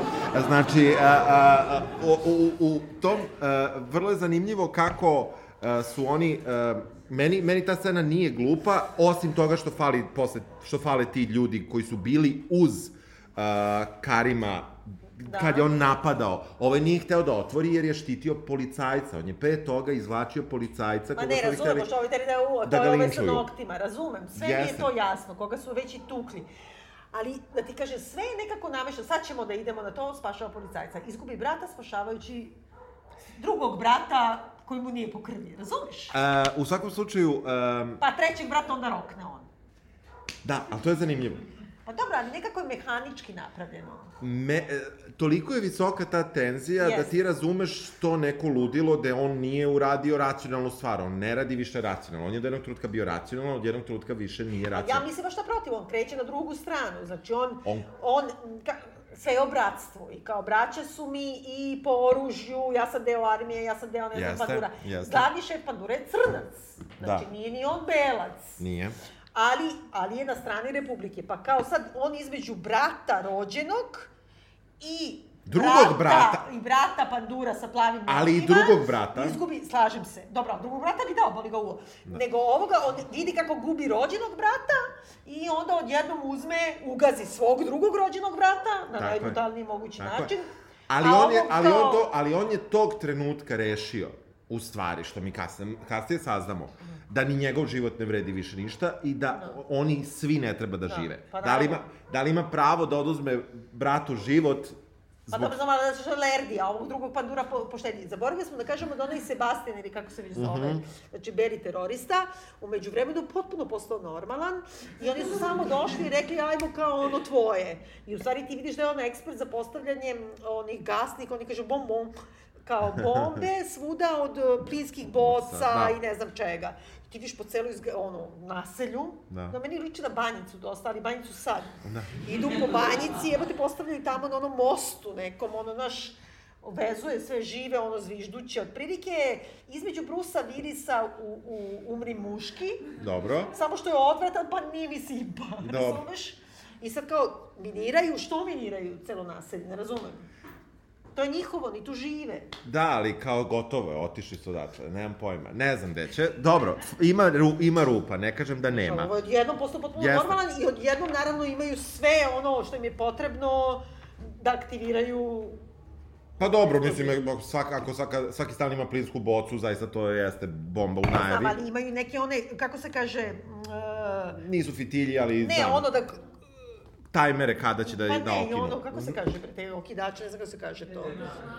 Znači, a, a, a, u, u, u tom, a, vrlo je zanimljivo kako a, su oni, a, meni, meni ta scena nije glupa, osim toga što fali, posle, što fale ti ljudi koji su bili uz a, Karima Da. kad je on napadao. Ovaj nije hteo da otvori jer je štitio policajca. On je pre toga izvlačio policajca Ma ne, su ovi razumem, hteli... što ovaj teri da je uvo, da to ga je ovaj sa linčuju. noktima, razumem, sve mi je to jasno, koga su već i tukli. Ali, da ti kažem, sve je nekako namešano, sad ćemo da idemo na to, spašava policajca. Izgubi brata spašavajući drugog brata koji mu nije po krvi, razumeš? A, u svakom slučaju, um, Pa trećeg brata onda rokne on. da, ali to je zanimljivo. Pa dobro, ali nekako je mehanički napravljeno. Me, e, toliko je visoka ta tenzija da Jeste. ti razumeš to neko ludilo da on nije uradio racionalnu stvar. On ne radi više racionalno. On je od jednog trenutka bio racionalno, od jednog trenutka više nije A ja mislim baš naprotiv, on kreće na drugu stranu. Znači on, On- on, ka, sve je o bratstvu i kao braća su mi i po oružju, ja sam deo armije, ja sam deo ne znam Jeste, pandura. jeste. Glavni šef pandura je crnac. Znači Da. nije ni on belac. Nije. Ali, ali je na strani Republike. Pa kao sad on između brata rođenog i Drugog brata. I brata pandura sa plavim Ali i drugog brata. Izgubi, slažem se. Dobro, drugog brata bi dao, boli ga uvo. Nego ovoga, on vidi kako gubi rođenog brata i onda odjednom uzme, ugazi svog drugog rođenog brata na Tako je. najbrutalniji mogući Tako je. način. Ali on, je, ali, on to, ali on je tog trenutka rešio, u stvari, što mi kasnije, kasnije saznamo, da ni njegov život ne vredi više ništa i da oni svi ne treba da, Da, žive. pa da, li ima, da li ima pravo da oduzme bratu život Pa dobro, znam, ali da je Lerdi, a ovog drugog pandura po, poštedi. Zaboravili smo da kažemo da onaj Sebastian, ili kako se već zove, znači Beri terorista, umeđu vremenu potpuno postao normalan i oni su samo došli i rekli, ajmo kao ono tvoje. I u stvari ti vidiš da je on ekspert za postavljanje onih gasnika, oni kažu bom bom, kao bombe svuda od eh, plinskih boca Da. i ne znam čega. Ti vidiš po celoj izg- ono, naselju, Da. da. meni liči na banjicu dosta, ali banjicu sad. Da. Idu po banjici, evo te postavljaju tamo na onom mostu nekom, ono, naš, vezuje sve žive, ono, zvižduće. Otprilike, između Brusa Virisa u, u Umri muški, Dobro. samo što je odvratan, pa nije mi simpa, Dobro. razumeš? I sad kao, miniraju, što miniraju celo naselje, ne razumem. To je njihovo, ni tu žive. Da, ali kao gotovo je, otišli su odatle, nemam pojma. Ne znam gde će. Dobro, ima, ru, ima rupa, ne kažem da nema. Ovo je odjednom postao potpuno Jeste. normalan i odjednom naravno imaju sve ono što im je potrebno da aktiviraju Pa dobro, mislim, ako, svaka, ako svaka, svaki stan ima plinsku bocu, zaista to jeste bomba u Znam, najavi. ali imaju neke one, kako se kaže, e, Nisu fitilji, ali ne, znam, ono da, tajmere kada će da, pa da ne, okinu. ono, kako se kaže, bre, te okidače, ne znam kako se kaže to.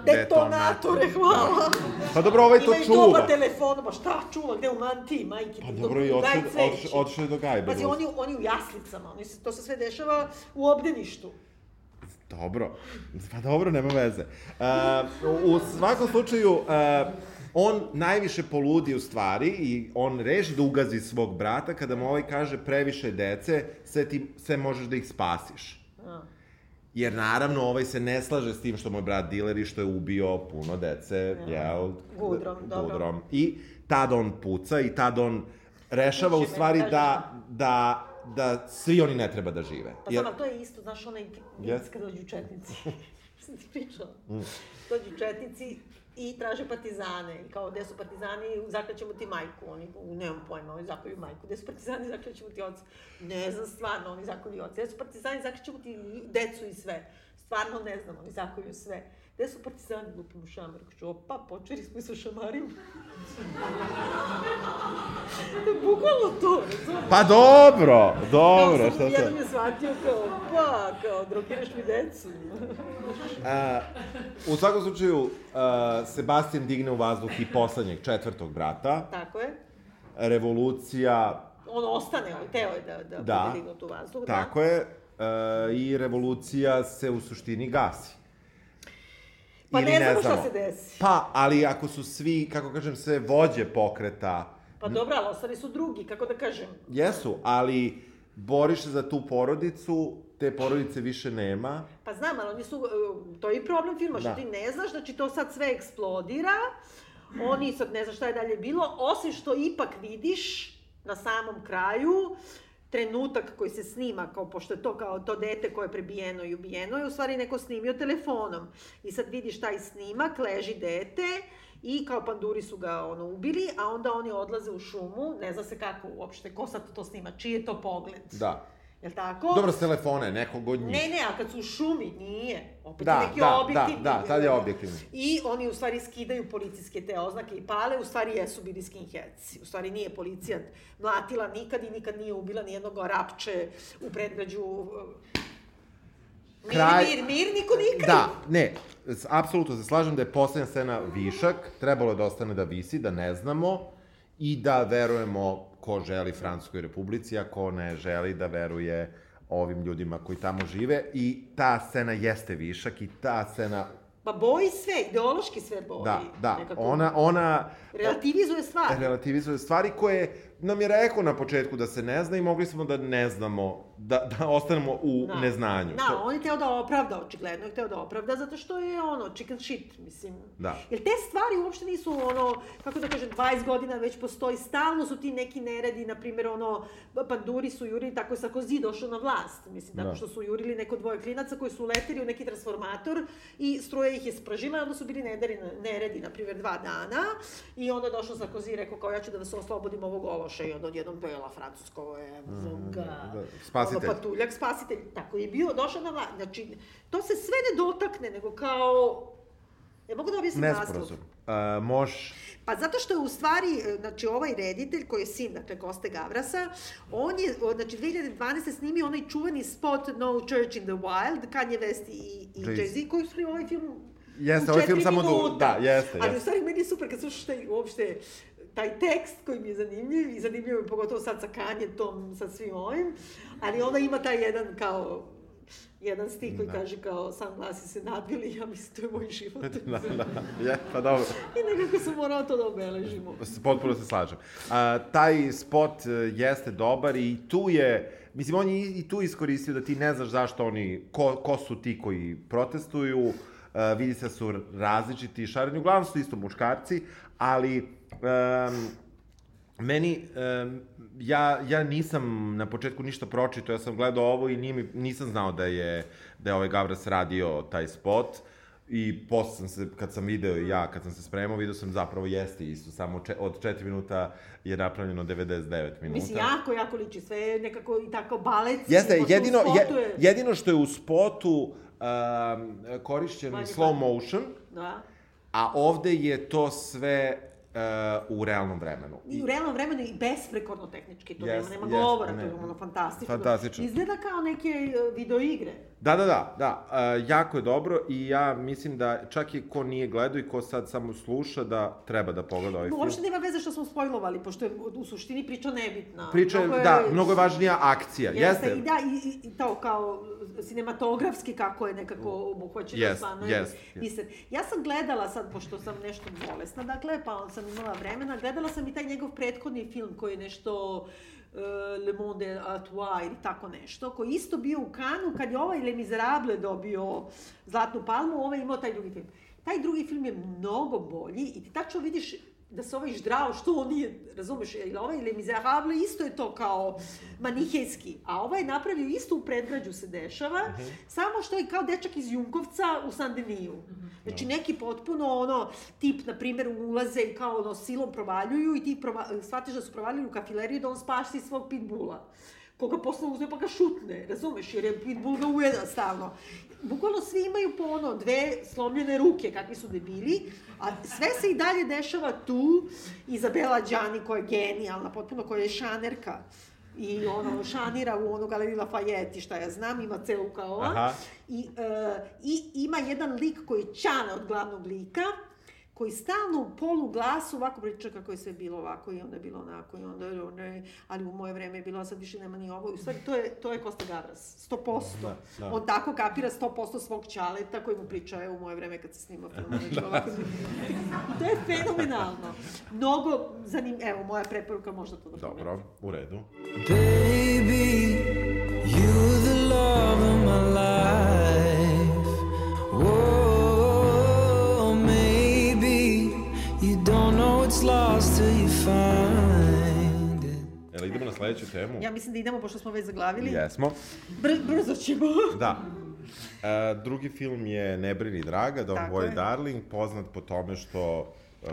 Detonator. Detonatore, hvala. Pa dobro, ovaj to Imaju doba čuva. telefona, pa šta čuva, gde u mantiji, majke? Pa do- dobro, i je do gajbe. Pazi, oni, oni u jaslicama, oni se, to se sve dešava u obdeništu. Dobro, pa dobro, nema veze. Uh, u svakom slučaju, uh, on najviše poludi u stvari i on reši da ugazi svog brata kada mu ovaj kaže previše dece, sve, ti, sve možeš da ih spasiš. Jer naravno ovaj se ne slaže s tim što mu je brat diler i što je ubio puno dece, jel? Gudrom, dobro. Gudrom. I tad on puca i tad on rešava u stvari kažeš. da, da, da svi oni ne treba da žive. Pa znam, ali to je isto, znaš, onaj Yes. kad dođu četnici. Sam ti pričala. Mm. Dođu četnici i traže partizane. I kao, gde su partizani, zaklećemo ti majku. Oni, nemam pojma, oni zakolju majku. Gde su partizani, zaklećemo ti oca. Ne znam, stvarno, oni zakolju oca. Gde su partizani, zaklećemo ti decu i sve. Stvarno ne znam, oni zakolju sve. Gde su partizani, lupim u šamar. Kažu, opa, počeli smo i sa šamarima. bukvalno to, razumiješ? Pa dobro, dobro, šta sam, jedan sad? je shvatio kao, pa, kao, drogiraš mi decu. A, u svakom slučaju, a, Sebastian digne u vazduh i poslednjeg, četvrtog brata. Tako je. Revolucija, On ostane, on teo je da, da, Da. bude dignut u vazduh. tako da. je, a, i revolucija se u suštini gasi. Pa Ili ne znamo šta se desi. Pa, ali ako su svi, kako kažem, sve vođe pokreta, Pa dobro, ali ostali su drugi, kako da kažem. jesu, ali boriš se za tu porodicu, te porodice više nema. Pa znam, ali oni su, e, to je i problem filma, što Da. ti ne znaš, znači to sad sve eksplodira, oni sad ne znaš šta je dalje bilo, osim što ipak vidiš na samom kraju trenutak koji se snima, kao pošto je to kao to dete koje je prebijeno i ubijeno, je u stvari neko snimio telefonom. I sad vidiš taj snimak, leži dete, i kao panduri su ga ono ubili, a onda oni odlaze u šumu, ne zna se kako uopšte, ko sad to snima, čiji je to pogled, Da. Jel tako? Dobro, s telefone, nekog od njih. Ne, ne, a kad su u šumi, nije. Opet Da, je neki da, da, objektivni. da, tad je objektivni. I oni u stvari skidaju policijske te oznake i pale, u stvari jesu bili skinheadsi. U stvari nije policija mlatila nikad i nikad nije ubila nijednog rapče u predgrađu. Mir, Kraj- mir, mir, niko nije kriv. Da, ne, apsolutno se slažem da je poslednja scena višak, trebalo je da ostane da visi, da ne znamo i da verujemo ko želi Francuskoj republici, a ko ne želi da veruje ovim ljudima koji tamo žive i ta scena jeste višak i ta scena, Pa boji sve, ideološki sve boji. da, da, Nekako ona, ona Relativizuje stvari. relativizuje stvari koje nam je rekao na početku da se ne zna i mogli smo da ne znamo, da, da ostanemo u Da. neznanju. Da, To- on je teo da opravda, očigledno je hteo da opravda, zato što je ono, chicken shit, mislim. Da. Jer te stvari uopšte nisu ono, kako da kažem, 20 godina već postoji, stalno su ti neki neredi, na primjer, ono, panduri su jurili, tako je Sarkozy došao na vlast, mislim, tako Da. što su jurili neko dvoje klinaca koji su uleteli u neki transformator i struja ih je spržila i onda su bili neredi, neredi na primjer, dva dana i onda je došao Sarkozy i rekao kao ja ću da vas oslobodim ovog ološa i onda odjednom bela francusko je, ga, da, spasitelj. ono, patuljak, spasitelj, tako je bio, došao na vlast. Znači, to se sve ne dotakne, nego kao... Ne mogu da objasnim naslov. Nesporazum. Uh, moš... Pa zato što je u stvari, e, znači ovaj reditelj koji je sin, dakle Koste Gavrasa, on je, znači 2012. snimio onaj čuveni spot No Church in the Wild, Kanye West i, i Jay-Z. Koji su ovaj film Jeste, ovaj film samo du- da, jeste, Ali jeste. u stvari meni je super kad slušaš taj uopšte taj tekst koji mi je zanimljiv i zanimljiv je pogotovo sad sa Kanjetom, sa svim ovim, ali onda ima taj jedan kao jedan stih koji Da. kaže kao sunglasi se nadvili, ja mislim to je moj život. da, da, je, pa dobro. I nekako sam morala to da obeležimo. Potpuno se slažem. A, taj spot e, jeste dobar i tu je, mislim, on je i tu iskoristio da ti ne znaš zašto oni, ko, ko su ti koji protestuju, a, vidi se da su različiti šareni, uglavnom su isto muškarci, ali um, meni, um, ja, ja nisam na početku ništa pročito, ja sam gledao ovo i nije mi, nisam znao da je, da je ovaj Gavras radio taj spot. I posle sam se, kad sam video i ja, kad sam se spremao, video sam zapravo jeste isto, samo če, od 4 minuta je napravljeno 99 minuta. Mislim, jako, jako liči. Sve je nekako i tako baletski. Jeste, jedino, je, jedino što je u spotu um, korišćen Manje slow motion, Da. a ovde je to sve uh, u realnom vremenu. I u realnom vremenu i besprekorno tehnički, to Jest, nema, nema jest, govora, ne. to je ono fantastično. Fantastično. Izgleda kao neke e, videoigre. Da, da, da, da, uh, jako je dobro i ja mislim da čak i ko nije gledao i ko sad samo sluša da treba da pogleda ovaj film. Uopšte nema veze što smo spojlovali, pošto je u suštini priča nebitna. Priča je, Mnogo da, mnogo je važnija akcija, Jeste, jeste. i da, i, i, to kao cinematografski kako je nekako obuhvaćeno Jest, stvarno. jest, Mislim, ja sam gledala sad, pošto sam nešto bolesna, dakle, pa sam imala vremena, gledala sam i taj njegov prethodni film koji je nešto Le Monde à Toi ili tako nešto, koji je isto bio u Kanu kad je ovaj Le Miserable dobio Zlatnu palmu, ovaj imao taj drugi film. Taj drugi film je mnogo bolji i ti tačno vidiš da se ovaj ždrao, što on nije, razumeš, jer ovaj Le Miserable isto je to kao manihejski, a ovaj je napravio isto u predgrađu se dešava, samo što je kao dečak iz Junkovca u San Deniju. Znači neki potpuno ono, tip, na primjer, ulaze i kao ono silom provaljuju i ti prova, shvatiš da su provaljili u kafileriju da on spasi svog pitbula koga posle uzme pa ga šutne, razumeš, jer je Pitbull ga ujeda stalno. Bukvalno svi imaju po ono, dve slomljene ruke, kakvi su debili, a sve se i dalje dešava tu. Izabela Đani koja je genijalna, potpuno koja je šanerka i ono, šanira u ono galeriji Lafayette, šta ja znam, ima celu kao. I, e, I ima jedan lik koji je čana od glavnog lika, koji stalno u polu glasu ovako priča kako je sve bilo ovako i onda je bilo onako i onda je ono, ali u moje vreme je bilo, a sad više nema ni ovo. I u stvari, to je, to je Kosta Gavras, 100%. Da, da. On tako kapira 100% svog čaleta koji mu priča, evo u moje vreme kad se snima film. Ovako. I to je fenomenalno. Mnogo zanim... Evo, moja preporuka možda to da Dobro, u redu. Baby, you're the love of my life. It's lost till you find it. Jel idemo na sledeću temu? Ja mislim da idemo, pošto smo već zaglavili. Jesmo. Br brzo ćemo. Da. E, drugi film je Ne brini draga, Don't Tako Worry je. Darling, poznat po tome što e,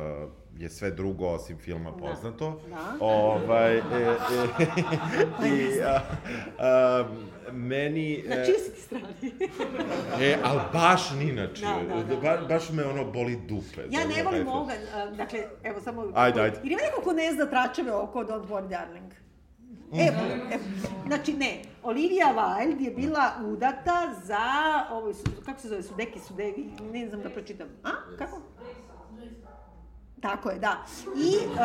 je sve drugo osim filma poznato. Da. Ovaj, e, e, i, a, a, meni... Na e, čiji si ti strani? E, ali baš ni na čiju. Da, da, da. Ba, baš me ono boli dupe. Ja ne volim ovoga, dakle, evo samo... Ajde, ajde. Jer ima neko ko ne zna tračeve oko Don't Worry Darling. E, e, znači ne, Olivia Wilde je bila udata za, ovo, su, kako se zove, Sudeki, Sudevi, ne znam da pročitam. A, kako? Tako je, da. I, uh,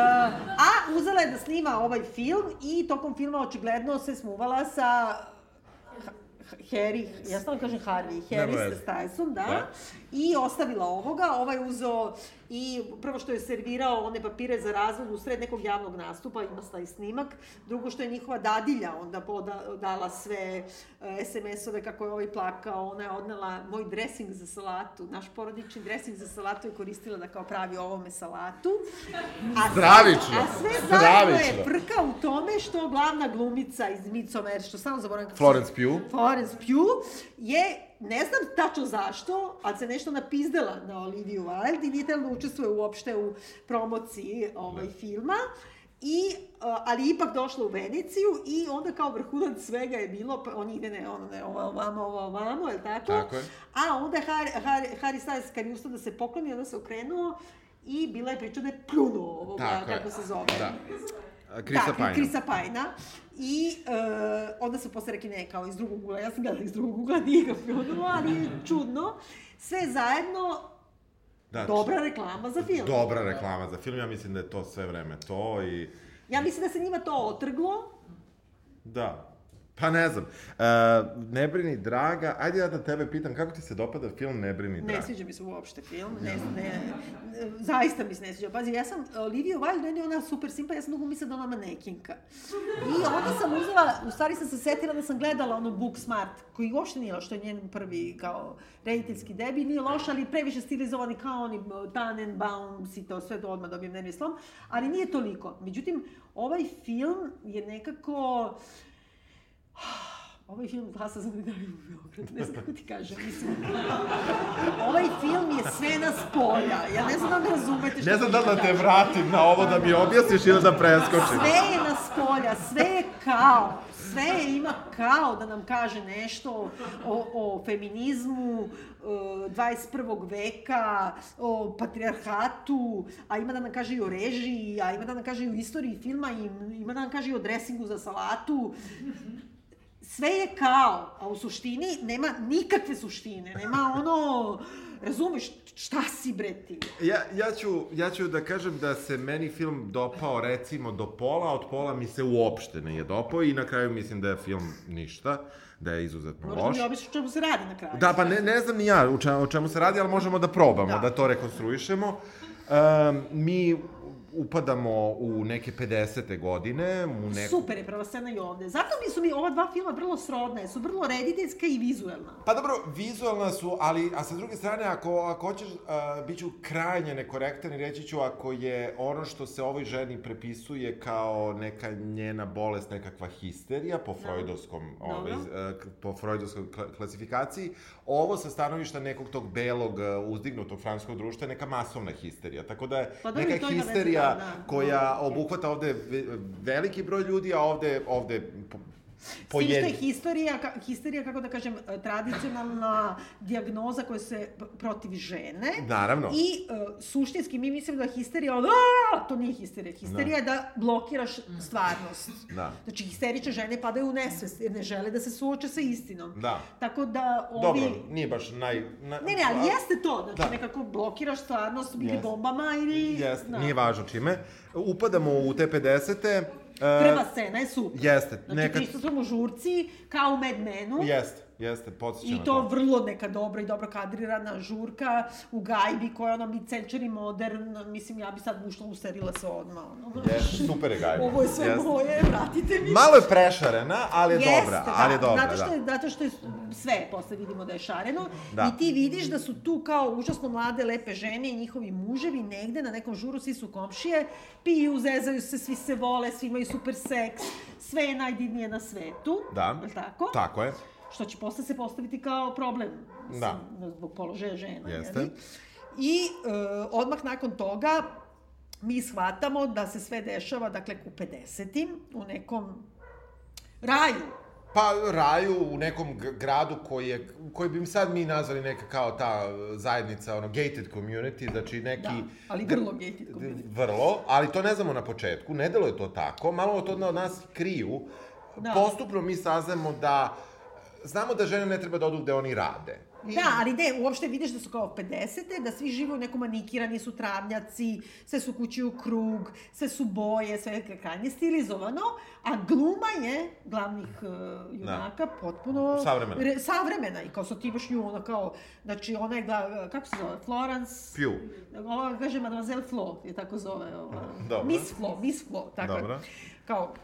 a uzela je da snima ovaj film i tokom filma očigledno se smuvala sa Ha- Harry, ja stalno kažem Harvey, Harry veze. Stylesom, da, Da. I ostavila ovoga, ovaj uzeo i prvo što je servirao one papire za razvod u sred nekog javnog nastupa, ima taj snimak, drugo što je njihova dadilja onda poda, dala sve e, SMS-ove kako je ovaj plakao, ona je odnela moj dresing za salatu, naš porodični dresing za salatu je koristila da kao pravi ovome salatu. A Stravično, A sve zajedno je frka u tome što glavna glumica iz Midsommar, što samo zaboravim kako Florence Pugh. Florence Pugh je, ne znam tačno zašto, ali se nešto napizdela na Olivia Wilde i nije trebalo da učestvuje uopšte u promociji ovaj, filma. I, uh, ali ipak došla u Veneciju i onda kao vrhunac svega je bilo, pa on ide ne, ono ne, ovo ovamo, ovo ovamo, je li tako? Tako je. A onda Harry, Harry, Harry Styles kad je ustao da se pokloni, onda se okrenuo i bila je priča da je pljunuo ovoga, Tako je. kako se zove. Da. Krisa da, Pajna. Krisa Pajna. I uh, onda su posle rekli ne, kao iz drugog ugla, ja sam gledala iz drugog ugla, nije ga pljunulo, ali je čudno. Sve zajedno, Da, dobra reklama za film. Dobra reklama za film, ja mislim da je to sve vreme to i... Ja mislim da se njima to otrglo. Da. Pa ne znam. E, ne brini draga, ajde ja da tebe pitam, kako ti se dopada film Ne brini draga? Ne sviđa mi se uopšte film, ne, ne, ne, zaista mi se ne sviđa. Pazi, ja sam Olivia Wilde, meni ona super simpa, ja sam dugo mislila da ona manekinka. I onda sam uzela, u stvari sam se setila da sam gledala ono Book Smart, koji uopšte nije loš, što je njen prvi kao rediteljski debi, nije loš, ali previše stilizovani kao oni uh, Tannenbaums i to, sve to odmah dobijem nervni slom, ali nije toliko. Međutim, ovaj film je nekako... Ovaj film glasa za medalju u Beogradu, ne znam kako ti kažem, mislim. Ovaj film je sve na spolja, ja ne znam da me razumete što Ne znam da li da te vratim na ovo da mi objasniš ili da preskočim. Sve je na spolja, sve je kao, sve je ima kao da nam kaže nešto o, o feminizmu e, 21. veka, o patrijarhatu, a ima da nam kaže i o režiji, a ima da nam kaže i o istoriji filma, i ima da nam kaže i o dresingu za salatu. Sve je kao, a u suštini nema nikakve suštine, nema ono, razumeš, šta si bre ti? Ja, ja, ću, ja ću da kažem da se meni film dopao recimo do pola, od pola mi se uopšte nije dopao i na kraju mislim da je film ništa, da je izuzetno Možda loš. mi objasniš o čemu se radi na kraju. Da, pa ne, ne znam ni ja u čemu, o čemu se radi, ali možemo da probamo, Da. da to rekonstruišemo. Um, mi upadamo u neke 50. godine, u neku... Super je prva scena i ovde. Zato mi su mi ova dva filma vrlo srodna, jer su vrlo rediteljska i vizuelna. Pa dobro, vizualna su, ali, a sa druge strane, ako, ako hoćeš, uh, bit ću krajnje nekorektan i reći ću ako je ono što se ovoj ženi prepisuje kao neka njena bolest, nekakva histerija po freudovskom, ovaj, Dobro. uh, po freudovskoj kla- klasifikaciji, ovo sa stanovišta nekog tog belog, uh, uzdignutog francuskog društva je neka masovna histerija. Tako da je Pa neka veze, histerija da, da. koja obuhvata ovde ve- veliki broj ljudi, a ovde, ovde po- S tim što je Pojedi. histerija, ka- histerija, kako da kažem, e, tradicionalna dijagnoza koja se protiv žene. Naravno. I uh, suštinski mi mislimo da histerija od "A!" to nije histerija. Histerija je da blokiraš stvarnost. Da. Znači, histerične žene padaju u nesvest jer ne žele da se suoče sa istinom. Da. Tako da ovi... Dobro, nije baš naj... Na, Ne, ne, ali jeste to, znači Da. nekako blokiraš stvarnost ili Jeste. bombama ili... Jeste, da. nije važno čime. Upadamo u te 50-te. E, Prva scena je super. Jeste, Znači, nekad... prisustvujemo žurci, kao u Mad Menu. Jeste, jeste, podsjeća I na to vrlo neka dobra i dobro kadrirana žurka u gajbi koja je ono mid-century modern, mislim ja bi sad ušla userila se odmah. Ono, Jeste, super je gajba. Ovo je sve Jeste. moje, vratite mi. Malo je prešarena, ali je Jeste, dobra, da, ali je dobra, zato što, da. je, zato što je sve posle vidimo da je šareno Da. i ti vidiš da su tu kao užasno mlade, lepe žene i njihovi muževi negde na nekom žuru, svi su komšije, piju, zezaju se, svi se vole, svi imaju super seks, sve je najdivnije na svetu, Da. je tako? Tako je. Što će posle se postaviti kao problem mislim, Da. zbog položaja žena. Jeste. jeli? I e, odmah nakon toga mi shvatamo da se sve dešava, dakle, u 50-im, u nekom raju. Pa raju u nekom gradu koji je, koji bi sad mi nazvali neka kao ta zajednica, ono, gated community, znači neki... Da, ali vrlo gated community. Vrlo, ali to ne znamo na početku, ne deluje to tako, malo to od nas kriju. Da. Postupno mi saznamo da, znamo da žene ne treba da odu gde oni rade. Da, ali ne, uopšte vidiš da su kao 50. da svi žive u nekom manikirani su travnjaci, sve su kući u krug, sve su boje, sve je krajnje stilizovano, a gluma je glavnih uh, junaka potpuno... Savremena. Re, savremena i kao sad ti imaš nju, ona kao, znači ona je, gla, kako se zove, Florence... Pugh. Ova kaže Mademoiselle Flo, je tako zove. Ova. Dobro. Miss Flo, Miss Flo, tako. Dobro. Kao,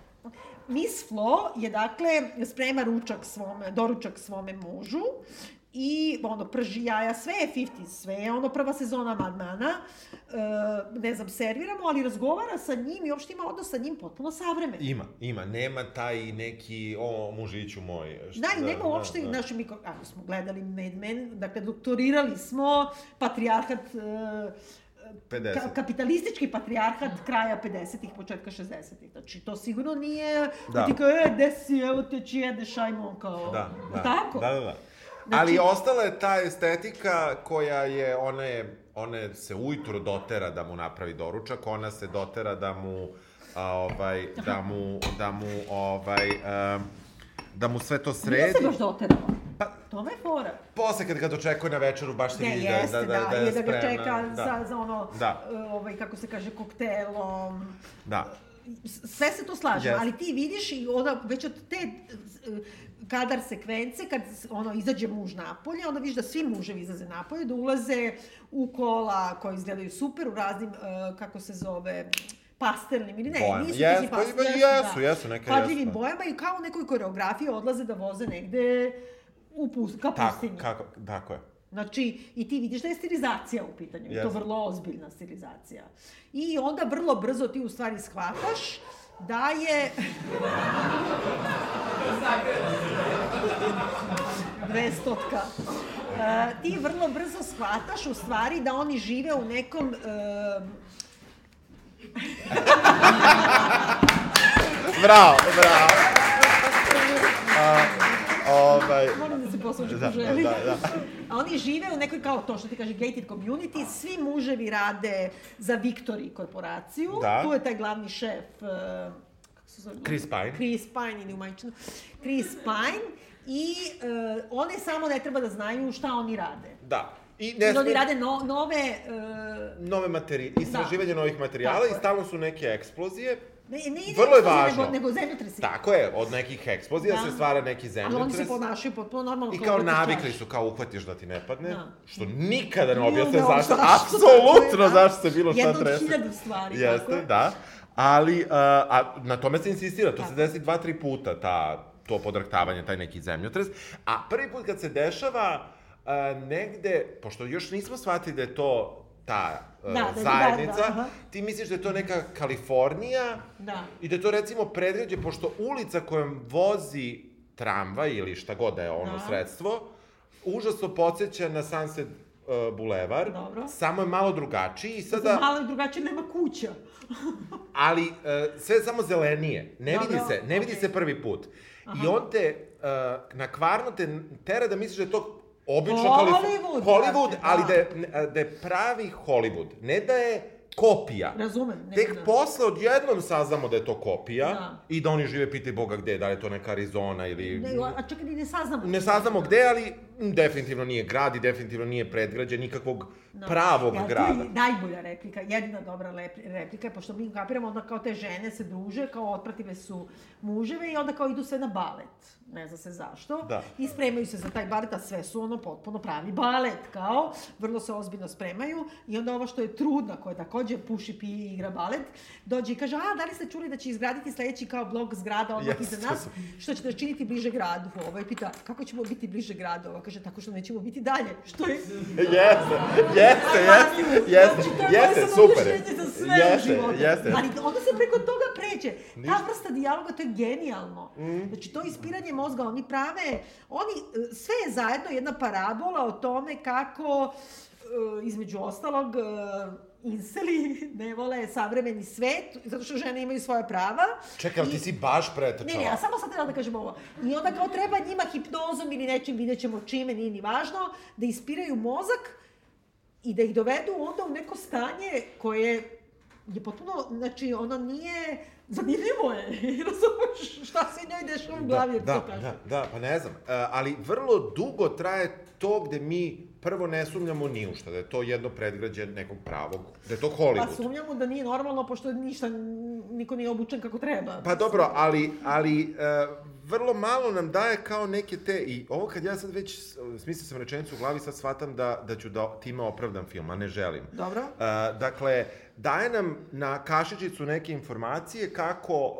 Miss Flo je, dakle, sprema ručak svome, doručak svome mužu i ono, prži jaja, sve je 50, sve je ono prva sezona Madmana, e, ne znam, serviramo, ali razgovara sa njim i uopšte ima odnos sa njim potpuno savremen. Ima, ima, nema taj neki, o, mužiću moj. šta- Da, i nema uopšte, da. znaš, mi, ko- ako smo gledali Mad Men, dakle, doktorirali smo patrijarhat, e, 50. ka, kapitalistički patrijarhat kraja 50-ih, početka 60-ih. Znači, to sigurno nije, da, Da. ti kao, e, desi, evo te či jedeš, ajmo, kao, Da, da. tako? Da, da, da. Znači- Ali ostala je ta estetika koja je, one, one se ujutro dotera da mu napravi doručak, ona se dotera da mu, a, ovaj, da mu, da mu, ovaj, um, da mu sve to Nije sredi. se baš doterala. Pa, To je fora. posle kad ga dočekuje na večeru, baš se vidi jeste, da, da, da, da, je da ga spremna. čeka da. za, za ono, Da. e, ovaj, kako se kaže, koktelom, Da. Sve se to slaže, Jeste. ali ti vidiš i onda već od te e, kadar sekvence, kad ono izađe muž napolje, onda vidiš da svi muževi izlaze napolje, da ulaze u kola koji izgledaju super, u raznim, e, kako se zove, pastelnim ili ne, Bojama. nisu ti pa pastel, jesu, jesu, neka jesu, Pažljivim da. bojama i kao u nekoj koreografiji odlaze da voze negde u pust, ka Tako, pustinji. kako, tako je. Znači, i ti vidiš da je stilizacija u pitanju, i to vrlo ozbiljna stilizacija. I onda vrlo brzo ti u stvari shvataš da je... Dvestotka. Uh, ti vrlo brzo shvataš u stvari da oni žive u nekom... Uh, Bravo, bravo. Molim da posluži da, želi. da, da. A oni žive u nekoj, kao to što ti kaže, gated community, svi muževi rade za Victory korporaciju, Da. tu je taj glavni šef, uh, kako se zove? Chris Pine. Chris Pine ili u majčinu. Chris Pine i uh, one samo ne treba da znaju šta oni rade. Da. I Ne ne oni rade no, nove... Uh, nove materijale, istraživanje novih materijala Tako i stalno su neke eksplozije. Ne, ne ide Vrlo je važno. Nego, nego zemljotresi. Tako je, od nekih eksplozija Da. se stvara neki Ali zemljotres. oni se ponašaju potpuno normalno. I kao da navikli su, kao uhvatiš da ti ne padne, Da. što nikada ne objasne znao zašto, zašto, apsolutno tako da. zašto se bilo šta Jedna od trese. hiljadu stvari, tako Jeste, je. da. Ali, uh, a na tome se insistira, to se Tako. desi dva, tri puta, ta, to podraktavanje, taj neki zemljotres. A prvi put kad se dešava uh, negde, pošto još nismo shvatili da je to ta uh, Da, da, da, zajednica, da, aha. ti misliš da je to neka Kalifornija, Da. I da to recimo predgrađe, pošto ulica kojom vozi tramvaj ili šta god da je ono Da. sredstvo, užasno podsjeća na Sunset uh, bulevar, Dobro. samo je malo drugačiji i Sada... Malo drugačije nema kuća. ali uh, sve je samo zelenije. Ne Dobro, vidi se, ne vidi okej. se prvi put. I on te, uh, na kvarno te tera da misliš da je to obično Hollywood, Hollywood, brate, ali da. da je, da je pravi Hollywood. Ne da je kopija. Razumem. Tek da- posle odjednom saznamo da je to kopija Da. i da oni žive pitaj Boga gde, da li je to neka Arizona ili... Ne, a čekaj, ne saznamo. Ne saznamo gde, ali definitivno nije grad i definitivno nije predgrađe nikakvog Da. pravog ja, grada. To je najbolja replika, jedina dobra replika, je, pošto mi kapiramo onda kao te žene se druže, kao otpratile su muževe i onda kao idu sve na balet. Ne zna se zašto. Da. I spremaju se za taj balet, a sve su ono potpuno pravi balet, kao, vrlo se ozbiljno spremaju. I onda ovo što je trudna, koja takođe puši, pije i igra balet, dođe i kaže, a, da li ste čuli da će izgraditi sledeći kao blok zgrada odmah Jeste, iza nas, što će nas činiti bliže gradu? Ovaj pita, kako ćemo biti bliže gradu? Ova kaže, tako što nećemo biti dalje. Što je Jeste, jeste, jeste, jeste, Znači, jeste, super je. samoobjašnjenje za sve u Jeste, životu. jeste. Ali onda se preko toga pređe. Ta vrsta dijaloga, to je genijalno. Mm. Znači, to ispiranje mozga, oni prave, oni, e, sve je zajedno jedna parabola o tome kako, e, između ostalog, e, inseli ne vole savremeni svet, zato što žene imaju svoja prava. Čekaj, ali ti si baš Ne, pretečala. ne, a samo sad treba da kažem ovo. I onda kao treba njima hipnozom ili nečim, vidjet ćemo čime, nije ni važno, da ispiraju mozak i da ih dovedu onda u neko stanje koje je potpuno, znači ono nije, zanimljivo je, razumeš šta se njoj dešava u glavi, da, kaže. da, da, pa ne znam. E, ali vrlo dugo traje to gde mi prvo ne sumnjamo ni u šta, da je to jedno predgrađe nekog pravog, da je to Pa Hollywood. sumnjamo da nije normalno, pošto ništa, niko nije obučen kako treba. Pa dobro, ali, ali e, vrlo malo nam daje kao neke te, i ovo kad ja sad već smislio sam rečenicu u glavi, sad shvatam da, da ću da time opravdam film, a ne želim. Dobro? E, dakle, daje nam na kašičicu neke informacije kako,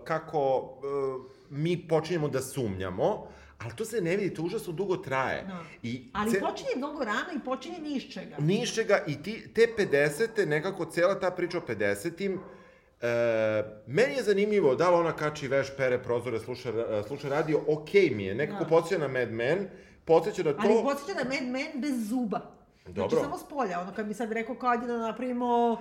e, kako e, mi počinjemo da sumnjamo, ali to se ne vidi, to užasno dugo traje. Da. I Ali ce- počinje mnogo rano i počinje ni iz čega. ni iz čega i ti, te 50. nekako cela ta priča o 50-im, E, meni je zanimljivo da li ona kači veš, pere prozore, sluša, e, sluša radio, okej mi je, nekako Da. podsjeća na Mad Men, podsjeća na to... Ali podsjeća je Mad Men bez zuba. Dobro. Znači, samo s polja. Ono, kad mi sad rekao kao ajde da napravimo, uh,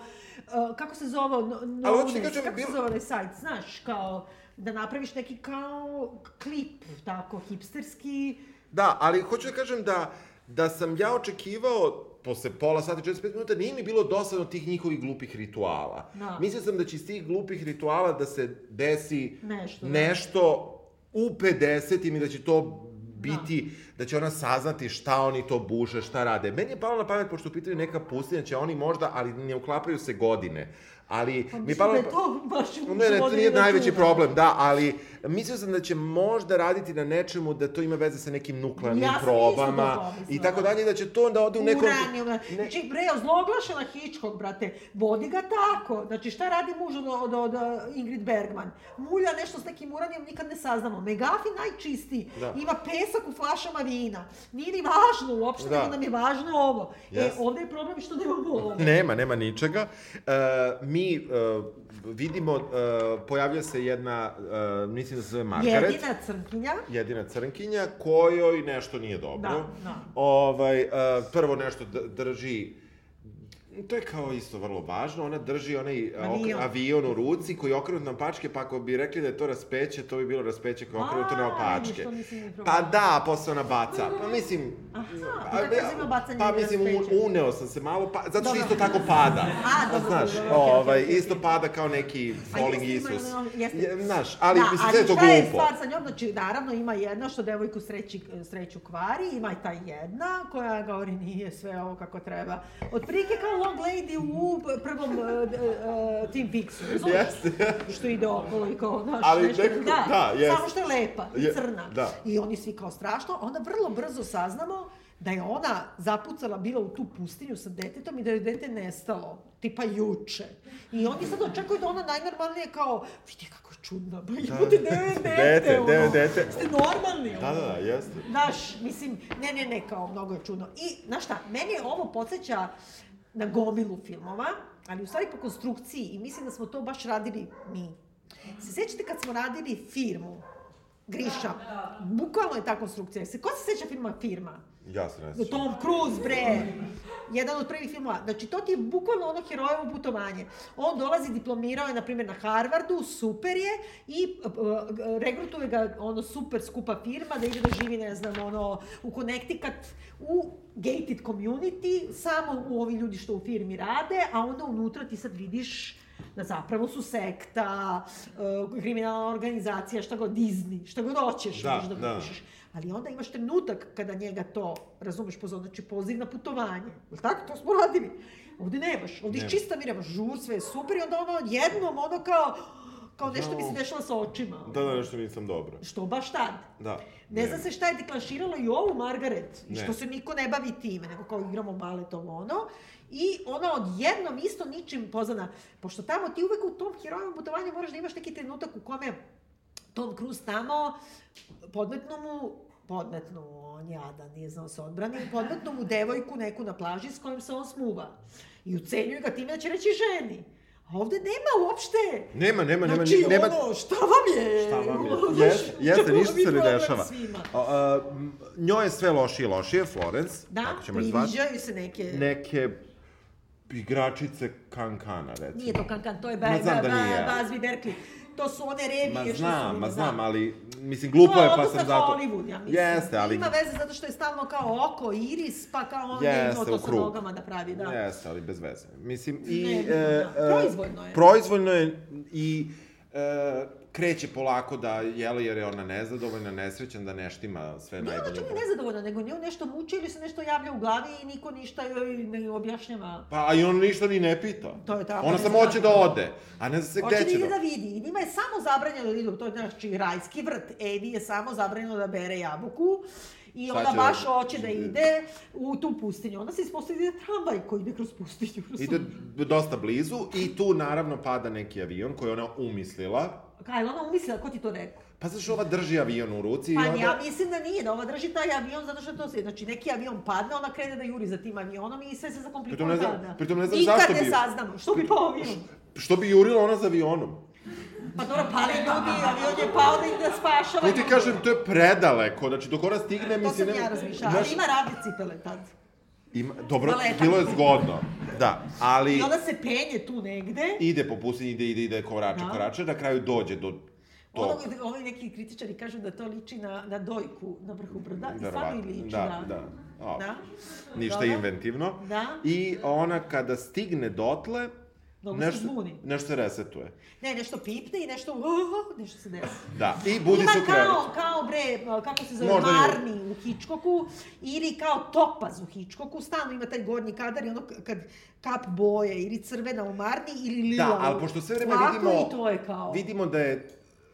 kako se zove, no, no, Ali hoću ti Honest, kažem, kako bilo- se zove onaj sajt, znaš, kao da napraviš neki kao klip, tako, hipsterski, Da, ali hoću da kažem da, da sam ja očekivao posle pola sata, 45 minuta, nije mi bilo dosadno tih njihovih glupih rituala. Da. Mislio sam da će iz tih glupih rituala da se desi Nešto, da. nešto u 50-im i da će to biti, da. će ona saznati šta oni to buše, šta rade. Meni je palo na pamet, pošto u pitanju neka pustinja, će oni možda, ali ne uklapaju se godine. Ali pa mi palo da je pa- to baš Ne, ne, to nije jedna najveći problem, da, ali mislio sam da će možda raditi na nečemu da to ima veze sa nekim nuklearnim Ja probama i tako da. dalje, da će to onda ode u neko... Uranijum, ne. znači bre, ozloglašena Hitchcock, brate, vodi ga tako, znači šta radi muž od, od, od uh, Ingrid Bergman? Mulja nešto s nekim uranijom, nikad ne saznamo. Megafin najčistiji, Da. ima pesak u flašama vina, nije ni važno uopšte, Da. nego nam je važno ovo. E, Yes. ovde je problem što nemamo ovo. Nema, nema ničega. E, mi e, vidimo, e, pojavlja se jedna, e, mislim da se zove Margaret. Jedina crnkinja, jedina crnkinja kojoj nešto nije dobro. Da, da. Ovaj, uh, prvo nešto drži To je kao isto vrlo važno, ona drži onaj ok- Avion. avion u ruci koji je okrenut na pačke, pa ako bi rekli da je to raspeće, to bi bilo raspeće koje je okrenuto na pačke. Pa da, posle ona baca. Pa mislim... Aha, a, i kako uzima bacanje Pa mislim, uneo sam se malo, pa, zato što isto tako pada. A, dobro, Znaš, dobro, okej, ovaj, isto pada kao neki falling Isus. Znaš, ali da, mislim, sve je to šta je glupo. stvar sa njom? Znači, naravno, ima jedna što devojku sreći, sreću kvari, ima i ta jedna koja govori nije sve ovo kako treba. Otprilike kao Long Lady u prvom uh, uh, Peaksu, razumiješ? Jeste. Što ide okolo i kao, znaš, Ali nešto, nekako- da, da, jeste. samo što je lepa i Je- crna. da. I oni svi kao strašno, onda vrlo brzo saznamo da je ona zapucala bila u tu pustinju sa detetom i da je dete nestalo, tipa juče. I oni sad očekuju da ona najnormalnije kao, vidi kako je čudna, ba jebote, da, je dete, Dete, ono. de- dete. Ste normalni, Da, da, da, jeste. Znaš, mislim, ne, ne, ne, kao mnogo je čudno. I, znaš šta, meni ovo podsjeća na gomilu filmova, ali u stvari po konstrukciji i mislim da smo to baš radili mi. Se sjećate kad smo radili firmu, Griša, bukvalno je ta konstrukcija. Ko se sjeća filma Firma? Ja se ne sjećam. Tom Cruise, bre! Jedan od prvih filmova. Znači, to ti je bukvalno ono herojevo putovanje. On dolazi, diplomirao je, na primjer, na Harvardu, super je, i uh, regrutuje ga ono super skupa firma da ide da živi, ne znam, ono, u Connecticut, u gated community, samo u ovi ljudi što u firmi rade, a onda unutra ti sad vidiš da zapravo su sekta, uh, kriminalna organizacija, šta god, Disney, šta god hoćeš, Da, možeš da, da. Ali onda imaš trenutak kada njega to, razumeš, pozove, znači poziv na putovanje. Jel tako? To smo radili. Ovde nemaš. Ovde je Nema. čista mira, imaš žur, sve je super i onda ono jednom, ono kao, kao nešto mi se dešava sa očima. Da, da, nešto nisam dobro. Što baš tad? Da. Ne zna se šta je deklanširalo i ovu Margaret, i Ne. što se niko ne bavi time, nego kao igramo balet ovo ono. I ona odjednom isto ničim poznana, pošto tamo ti uvek u tom herojevom putovanju moraš da imaš neki trenutak u kome Tom Cruise tamo podmetnu mu podmetnu on jadan, nije znao se odbrani, podmetnu mu devojku neku na plaži s kojom se on smuva. I ucenjuju ga time da će reći ženi. A ovde nema uopšte. Nema, nema, nema, Znači, nema, ono, šta vam je? Šta vam je? Znaš, Jeste, ništa se ne dešava. A, a, njoj je sve lošije i lošije, Florence, Da, tako ćemo je priviđaju se neke... Neke igračice kankana, recimo. Nije to Kankan, to je ba, ba, da ba, nije. Bazbi Berkeley. To su one revije Ma što su... znam, ma da. znam, ali, mislim, glupo to je, je pa sam zato... Hollywood, ja mislim. Jeste, ali... Ima veze zato što je stalno kao oko, iris, pa kao on Jeste, je to u sa nogama da pravi, da. Jeste, ali bez veze. Mislim, i... Ne, e, da. e, Proizvoljno je. Proizvoljno je i e, kreće polako da, jel, jer je ona nezadovoljna, nesrećan, da neštima sve Nije ona najbolje. čak i nezadovoljna, nego nju nešto muči ili se nešto javlja u glavi i niko ništa joj ne objašnjava. Pa, a i on ništa ni ne pita. To je tako, Ona samo hoće da ode, a ne zna se Hoće gde će da... da vidi. I njima je samo zabranjeno da idu, to je znači rajski vrt. Evi je samo zabranjeno da bere jabuku. I ona će baš da- hoće da ide u tu pustinju. Onda se ispostavi da tramvaj koji ide kroz pustinju. Ide dosta blizu i tu naravno pada neki avion koji ona umislila. Kaj, jel ona umislila, ko ti to rekao? Pa zato što ova drži avion u ruci Pa i onda... ja mislim da nije, da ova drži taj avion zato što to se, znači neki avion padne, ona krene da juri za tim avionom i sve se zakomplikuje Pritom ne znam- tada. pritom ne znam Nikad zašto ne bi- saznamo, što bi pao avion? Što bi jurila ona za avionom? Pa dobro, pali ljudi, avion je pao da ih da spašava. To ti kažem, to je predaleko, znači dok ona stigne, To mislim... sam nema- ja razmišljala, znaš, ali ima ravne cipele tad. Ima, dobro, Da leta. bilo je zgodno, da, ali I onda se penje tu negde. ide po pustinji, ide, ide, ide, korače, Da. korače, na kraju dođe do Ono, tog. ovi neki kritičari kažu da to liči na, na dojku na vrhu brda. I stvarno i liči, Da, da. da. O, Da. Ništa Dobro. inventivno. Da. I ona kada stigne dotle, Mnogo se nešto, zbuni. nešto se resetuje. Ne, nešto pipne i nešto, uh, nešto se desi. Da, i budi Ima se u krevetu. kao, kao bre, kako se zove, Možda Marni u Hitchcocku, ili kao Topaz u Hitchcocku, stalno ima taj gornji kadar i ono kad kap boje, ili crvena u Marni, ili lila Da, ali pošto sve vreme Flaku vidimo... I to je kao... Vidimo da je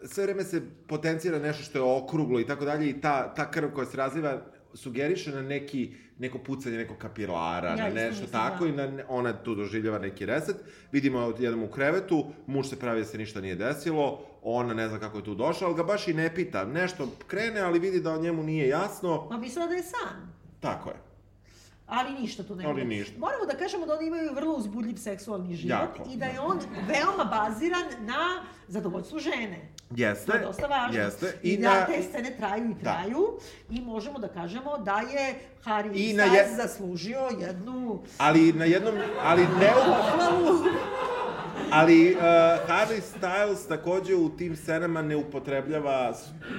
sve vreme se potencira nešto što je okruglo i tako dalje i ta, ta krv koja se razliva sugeriše na neki, neko pucanje nekog kapilara, Ja na nešto mislim, tako da. i na, ona tu doživljava neki reset. Vidimo jednom u krevetu, muž se pravi da se ništa nije desilo, ona ne zna kako je tu došla, ali ga baš i ne pita. Nešto krene, ali vidi da njemu nije jasno. Ma mislila da je san. Tako je. Ali ništa tu ne Ali ništa. Moramo da kažemo da oni imaju vrlo uzbudljiv seksualni život Jako, i da je on veoma baziran na zadovoljstvu žene. Jeste. To je dosta važno. Jeste. I, I da na- te scene traju i Da. traju i možemo da kažemo da je Harry I na Styles je- zaslužio jednu Ali na jednom, ali ne u, pohvalu. Ali uh, Harry Styles takođe u tim scenama ne upotrebljava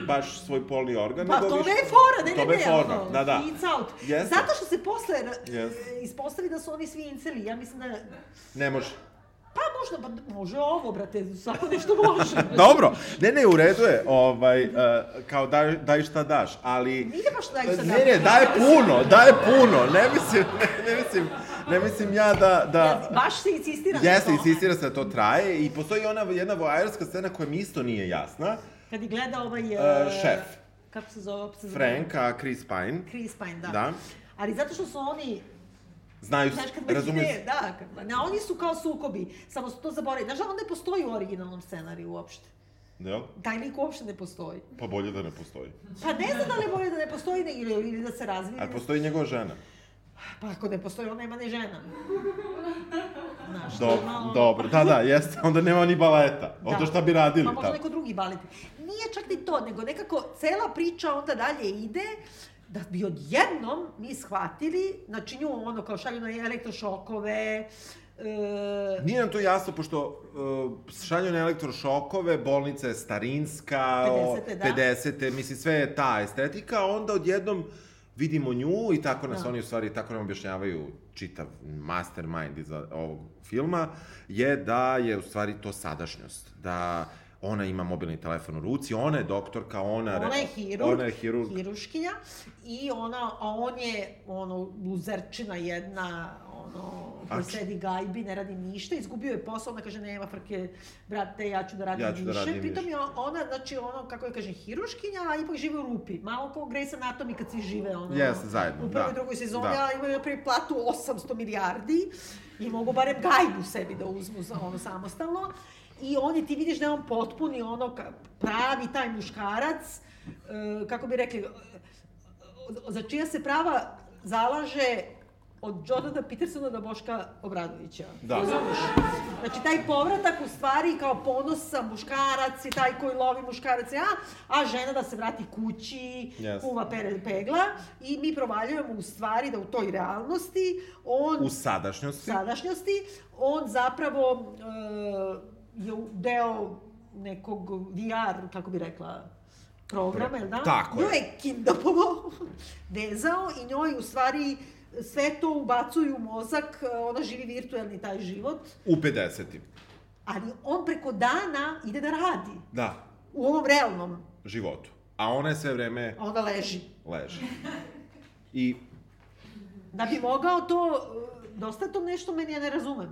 baš svoj polni organ. Pa to više- je fora, ne, ne, To je ne, fora, ono, da, da. It's out. Jeste. Zato što se posle e, ispostavi da su oni svi inceli. Ja mislim da... Ne može. Pa možda, pa može ovo, brate, svako nešto može. Dobro, ne, ne, u redu je, ovaj, uh, kao daj, daj šta daš, ali... Nije baš daj šta Ne, ne, daje puno, daje puno, ne mislim, ne, ne mislim, ne mislim ja da, da... Ja, baš se insistira na Jeste, insistira se da to traje i postoji ona jedna voajerska scena koja mi isto nije jasna. Kad je gleda ovaj... E, šef. Kako se zove? kako se zove? Frank, a Chris Pine. Chris Pine, da. Da. Ali zato što su oni, Znaju, znaš, kad već razumiju, ne, da, kad, ne, oni su kao sukobi, samo su to zaboravili. Znaš, da on ne postoji u originalnom scenariju uopšte. Jel? Taj lik uopšte ne postoji. Pa bolje da ne postoji. Pa ne znam da li je bolje da ne postoji ne, ili, ili da se razvije. Ali postoji njegova žena. Pa ako ne postoji, on nema ni žena. Znaš, je malo- dobro, da, da, jeste, onda nema ni baleta. Onda Da. šta bi radili Pa možda neko drugi balet. Nije čak ni to, nego nekako cela priča onda dalje ide da bi odjednom mi shvatili, znači nju ono kao šalju na elektrošokove, e, Nije nam to jasno, pošto uh, šalju na elektrošokove, bolnica je starinska, o, 50-te, da. 50-te, mislim, sve je ta estetika, onda odjednom vidimo nju i tako nas Da. oni u stvari, tako nam objašnjavaju čitav mastermind iza ovog filma, je da je u stvari to sadašnjost, da ona ima mobilni telefon u ruci, ona je doktorka, ona... Ona je hirurg, Ona je hirurg. hiruškinja i ona, a on je ono luzerčina jedna, ono, koji A č- sedi gajbi, ne radi ništa, izgubio je posao, ona kaže nema frke, brate, ja ću da radim Ja ću da više. radim Pritom je ona, znači ono, kako je kaže, hiruškinja, a ipak žive u rupi. Malo kao Grey's Anatomy kad si žive, ono, Jeste, zajedno, u prvoj da. drugoj sezoni, Da. a imaju napravi platu 800 milijardi i mogu barem gajbu sebi da uzmu za ono samostalno. I on je, ti vidiš da je on potpuni ono, pravi taj muškarac, e, kako bi rekli, za čija se prava zalaže od Jordana Petersona do Boška Obradovića. Da. Razumeš? Znači, taj povratak u stvari kao ponosa muškarac i taj koji lovi muškarac, a, a žena da se vrati kući, Yes. kuva pere pegla i mi provaljujemo u stvari da u toj realnosti on U sadašnjosti. sadašnjosti, on zapravo e, je deo nekog VR, kako bi rekla, programa, jel da? Tako je. je kidnapovao, vezao i njoj u stvari sve to ubacuju u mozak, e, ona živi virtuelni taj život, U 50-im. ali on preko dana ide da radi Da, u ovom realnom, životu. A ona je sve vreme a onda leži. leži. I Da bi mogao to, e, dosta to nešto meni, ja ne razumem.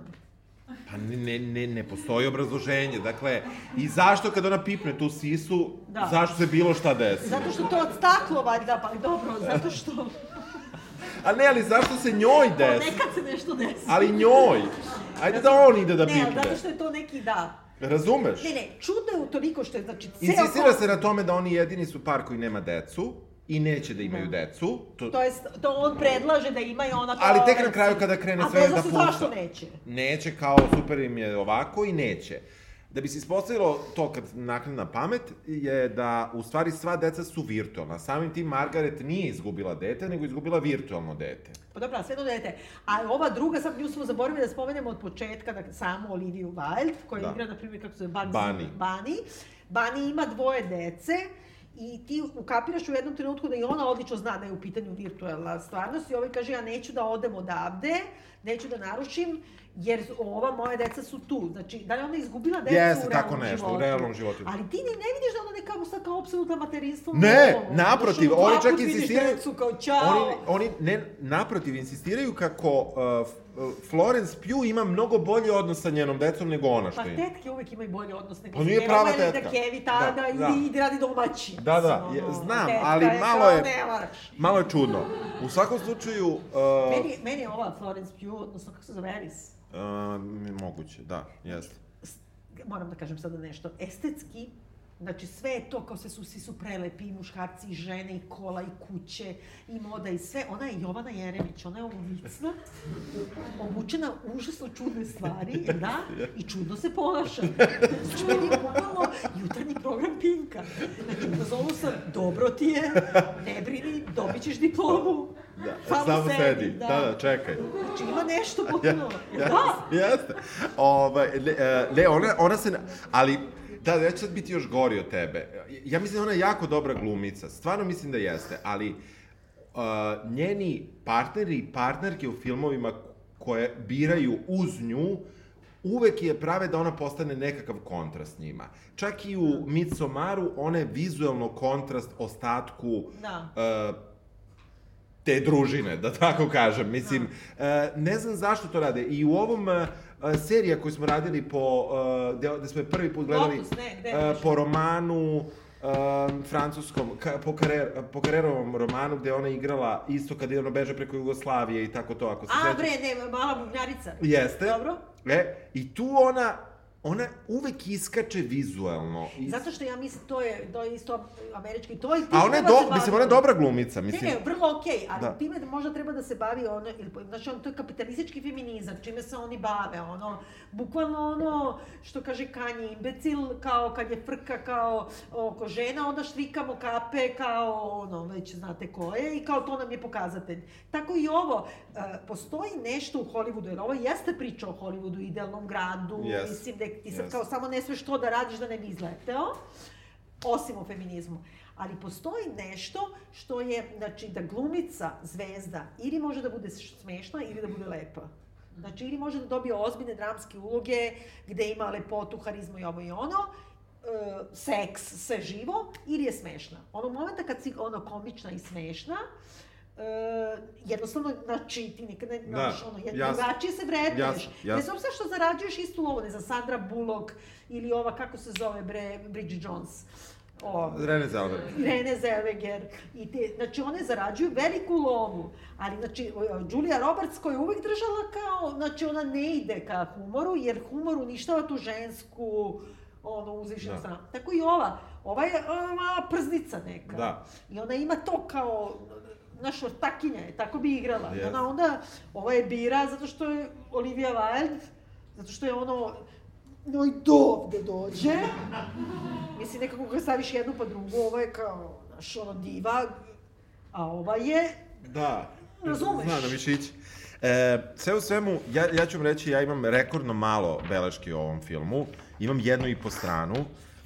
Pa ne, ne, ne, ne postoji obrazloženje. Dakle, i zašto kad ona pipne tu sisu, Da. zašto se bilo šta desi? Zato što to od staklo, valjda, pa dobro, zato što A ne, ali zašto se njoj desi? nekad se nešto desi. Ali njoj. Ajde da on ide da Ne, pipne. zato što je to neki da. Razumeš? Ne, ne, čudno je u toliko što je, znači, ceo... Insistira se na tome da oni jedini su par koji nema decu i neće da imaju Da. decu. To, To jest, to on predlaže da ima i ona kao... ali tek na kraju kada krene A sve da pušta. zašto neće? Neće, kao super im je ovako i neće. Da bi se ispostavilo to kad nakne na pamet, je da u stvari sva deca su virtualna. Samim tim Margaret nije izgubila dete, nego izgubila virtualno dete. Pa dobro, a sve jedno dete. A ova druga, sad nju smo zaboravili da spomenemo od početka, da samu Oliviju Wilde, koja Da. igra, na primjer, kako se zove, Bugsy Bunny. Bunny. Bunny ima dvoje dece i ti ukapiraš u jednom trenutku da i ona odlično zna da je u pitanju virtualna stvarnost i ovaj kaže ja neću da odem odavde, neću da narušim, jer ova moja deca su tu. Znači, da li je ona izgubila decu Jeste, u tako realnom nešto, u životu? realnom životu. Ali ti ni ne vidiš da ona nekako sad kao opsednuta materinstvom. Ne, Ono, naprotiv, oni čak insistiraju... Decu, kao, čao. Oni, oni ne, naprotiv, insistiraju kako uh, Florence Pugh ima mnogo bolji odnos sa njenom decom nego ona što Pa ima. tetke uvek imaju bolji odnos nego Pa nije prava tetka. Da Kevi tada Da, ili da. radi domaći. Da, da, je, znam, tetka ali je malo je-. Malo je čudno. U svakom slučaju... Uh, Meni, meni je ova Florence Pugh, odnosno kako se zove Alice, uh, moguće, da, jeste. moram da kažem sada nešto, estetski, znači sve je to, kao sve su, svi su prelepi, i muškarci, i žene, i kola, i kuće, i moda, i sve. Ona je Jovana Jeremić, ona je ovicna, obučena užasno čudne stvari, da, i čudno se ponaša. Znači, meni je bukvalno jutarnji program Pinka. Znači, u fazonu sam, dobro ti je, ne brini, dobit ćeš diplomu. Da, samo sedi. Da. da, čekaj. Znači, ima nešto potpuno. Da, Jeste. Ovaj, le, e, le, ona, ona se... Ali, da, ja ću sad biti još gori od tebe. Ja mislim da ona je jako dobra glumica. Stvarno mislim da jeste, ali uh, njeni partneri i partnerke u filmovima koje biraju uz nju, uvek je prave da ona postane nekakav kontrast njima. Čak i u Midsommaru ona je vizualno kontrast ostatku Da. uh, te družine, da tako kažem. Mislim, e, ne znam zašto to rade. I u ovom e, serija koju smo radili po, e, gde, gde smo je prvi put gledali, Lotus, ne, gde je po romanu, e, francuskom, ka, po, karer, po Karerovom romanu gde ona igrala isto kada je ono beže preko Jugoslavije i tako to, ako se A sećaš. bre, ne, mala bubnjarica. Jeste. Dobro. E, i tu ona ona uvek iskače vizuelno. Zato što ja mislim, to je, to je isto američki, to ti A ona je, se do, mislim, ona je dobra glumica, Ne, mislim. ne, vrlo okej, ali Da. time možda treba da se bavi ono, ili, znači on, to je kapitalistički feminizam, čime se oni bave, ono, bukvalno ono, što kaže Kanye, imbecil, kao kad je frka kao oko žena, onda štrikamo kape kao ono, već znate ko je i kao to nam je pokazatelj. Tako i ovo, e, postoji nešto u Hollywoodu, jer ovo jeste priča o Hollywoodu, idealnom gradu, Yes. mislim da ti sad Yes. kao samo ne smeš to da radiš da ne bi izleteo, osim u feminizmu. Ali postoji nešto što je, znači, da glumica, zvezda, ili može da bude smešna ili da bude lepa. Znači, ili može da dobije ozbiljne dramske uloge, gde ima lepotu, harizmu i ovo i ono, e, seks, sve živo, ili je smešna. Onog momenta kad si ono komična i smešna, e, jednostavno, znači, ti nikad ne, Da, znaš, ono, jed- jasno. drugačije se vredneš. Jasno, jasno. Bez obzira što zarađuješ istu lovu, ne znam, Sandra Bullock ili ova, kako se zove, bre, Bridget Jones. O, Rene Zellweger. Irene Zellweger. I te, znači, one zarađuju veliku lovu. Ali, znači, Julia Roberts koja je uvek držala kao, znači, ona ne ide ka humoru, jer humor uništava tu žensku, ono, uzvišenu Da. stranu. Tako i ova. Ova je mala prznica neka. Da. I ona ima to kao, znaš, ortakinja je, tako bi igrala. Jest. ona onda, ova je bira zato što je Olivia Wilde, zato što je ono, no i do ovde dođe. Mislim, nekako ga staviš jednu pa drugu, ovo je kao, znaš, ono, diva, a ova je, Da. Razumeš? Zna da mišić. E, sve u svemu, ja, ja ću vam reći, ja imam rekordno malo beleški o ovom filmu. Imam jednu i po stranu.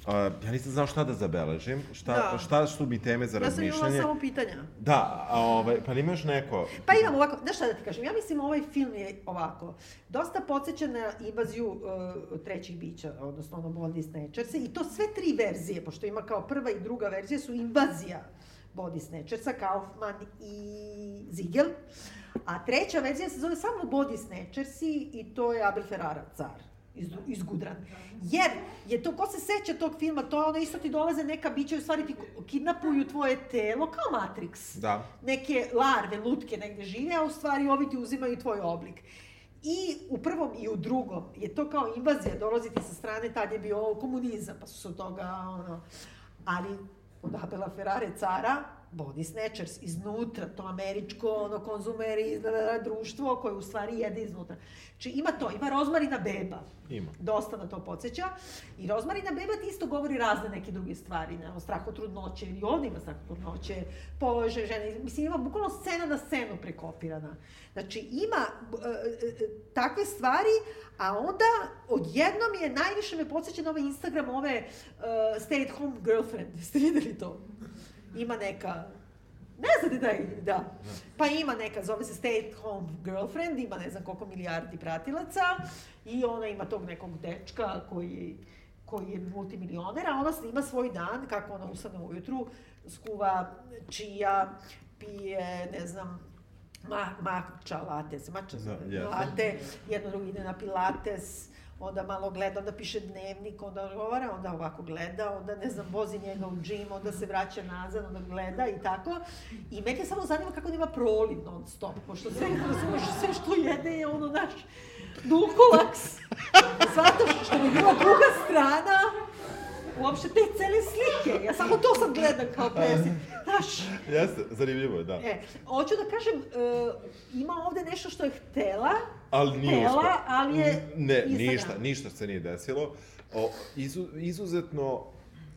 Uh, ja nisam znao šta da zabeležim, šta, Da. šta su mi teme za ja sam imala razmišljanje. samo pitanja. Da, a ovaj, pa nima još neko? Pa imam ovako, znaš šta da ti kažem, ja mislim ovaj film je ovako, dosta podsjeća na invaziju uh, trećih bića, odnosno ono Body Snatchers i to sve tri verzije, pošto ima kao prva i druga verzija su invazija Body Snatchersa, Kaufman i Ziegel, a treća verzija se zove samo Body Snatchersi i to je Abel Ferrara, car iz, izgudran. Jer je to, ko se seća tog filma, to je ono isto ti dolaze neka bića i u stvari ti kidnapuju tvoje telo, kao Matrix Da. neke larve, lutke negde žive, a u stvari ovi ti uzimaju tvoj oblik. I u prvom i u drugom je to kao invazija, dolazi ti sa strane, tad je bio komunizam, pa su se od toga, ono, ali od Abela Ferrare cara, body snatchers iznutra, to američko, ono, konzumeri, da, da, da, društvo koje u stvari jede iznutra. Znači ima to, ima rozmarina beba, Ima. dosta na to podsjeća. I rozmarina beba ti isto govori razne neke druge stvari, ne, o strahu trudnoće, i ovdje ima strah od trudnoće, položaj žene, mislim ima bukvalno scena na scenu prekopirana. Znači ima e, e, takve stvari, a onda odjednom je, najviše me podsjeća na ovaj Instagram, ove e, stay at home girlfriend, ste videli to? Ima neka Ne znate da je, da. Pa ima neka, zove se Stay at Home Girlfriend, ima ne znam koliko milijardi pratilaca i ona ima tog nekog dečka koji, koji je multimilioner, a ona snima svoj dan, kako ona ustane ujutru, skuva čija, pije, ne znam, ma, mača lates, mača Da, jeste. late, jedno drugo ide na pilates, onda malo gleda, onda piše dnevnik, onda odgovara, onda ovako gleda, onda ne znam, vozi njega u džim, onda se vraća nazad, onda gleda i tako. I mene samo zanima kako da ima proliv non stop, pošto sve, razumeš, sve što jede je ono naš dulkolaks. Zato što mi bila druga strana, uopšte te cele slike. Ja samo to sad gledam kao presik. Znaš, Jeste, zanimljivo je, da. E, hoću da kažem, e, ima ovde nešto što je htela, Ali nije uspela. ali je Ne, Instagram. ništa, ništa se nije desilo. O, izu, izuzetno,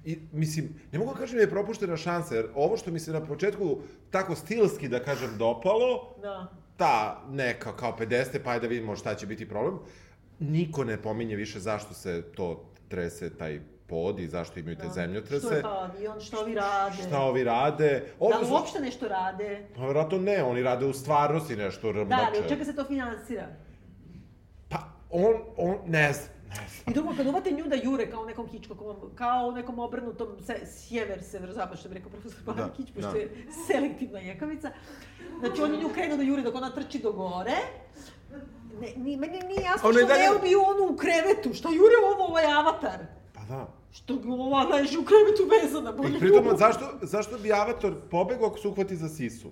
i, mislim, ne mogu da kažem da je propuštena šansa, jer ovo što mi se na početku tako stilski, da kažem, dopalo, Da. ta neka kao 50, pa ajde da vidimo šta će biti problem, niko ne pominje više zašto se to trese, taj pod i zašto imaju te Da. zemljotrese. Što je pa avion, što ovi rade. Šta ovi rade? Da Ovde li uopšte nešto rade? Pa vjerojatno ne, oni rade u stvarnosti nešto rmbače. Da, ali od čega se to finansira? Pa, on, on, ne znam. I drugo, kad uvate nju da jure kao nekom Hitchcockovom, kao u nekom obrnutom se, sjever, severozapad, što bi rekao profesor Pavel Da, Kić, pošto da. je selektivna jekavica. Znači, on je nju krenuo da juri dok ona trči do gore. Ne, ni, meni nije jasno što dalje- ne ubiju onu u krevetu. Šta jure ovo, ovaj avatar? Pa da. Što ova leži u krevetu vezana, bolje I pritom, zašto, zašto bi Avatar pobegao ako se uhvati za sisu?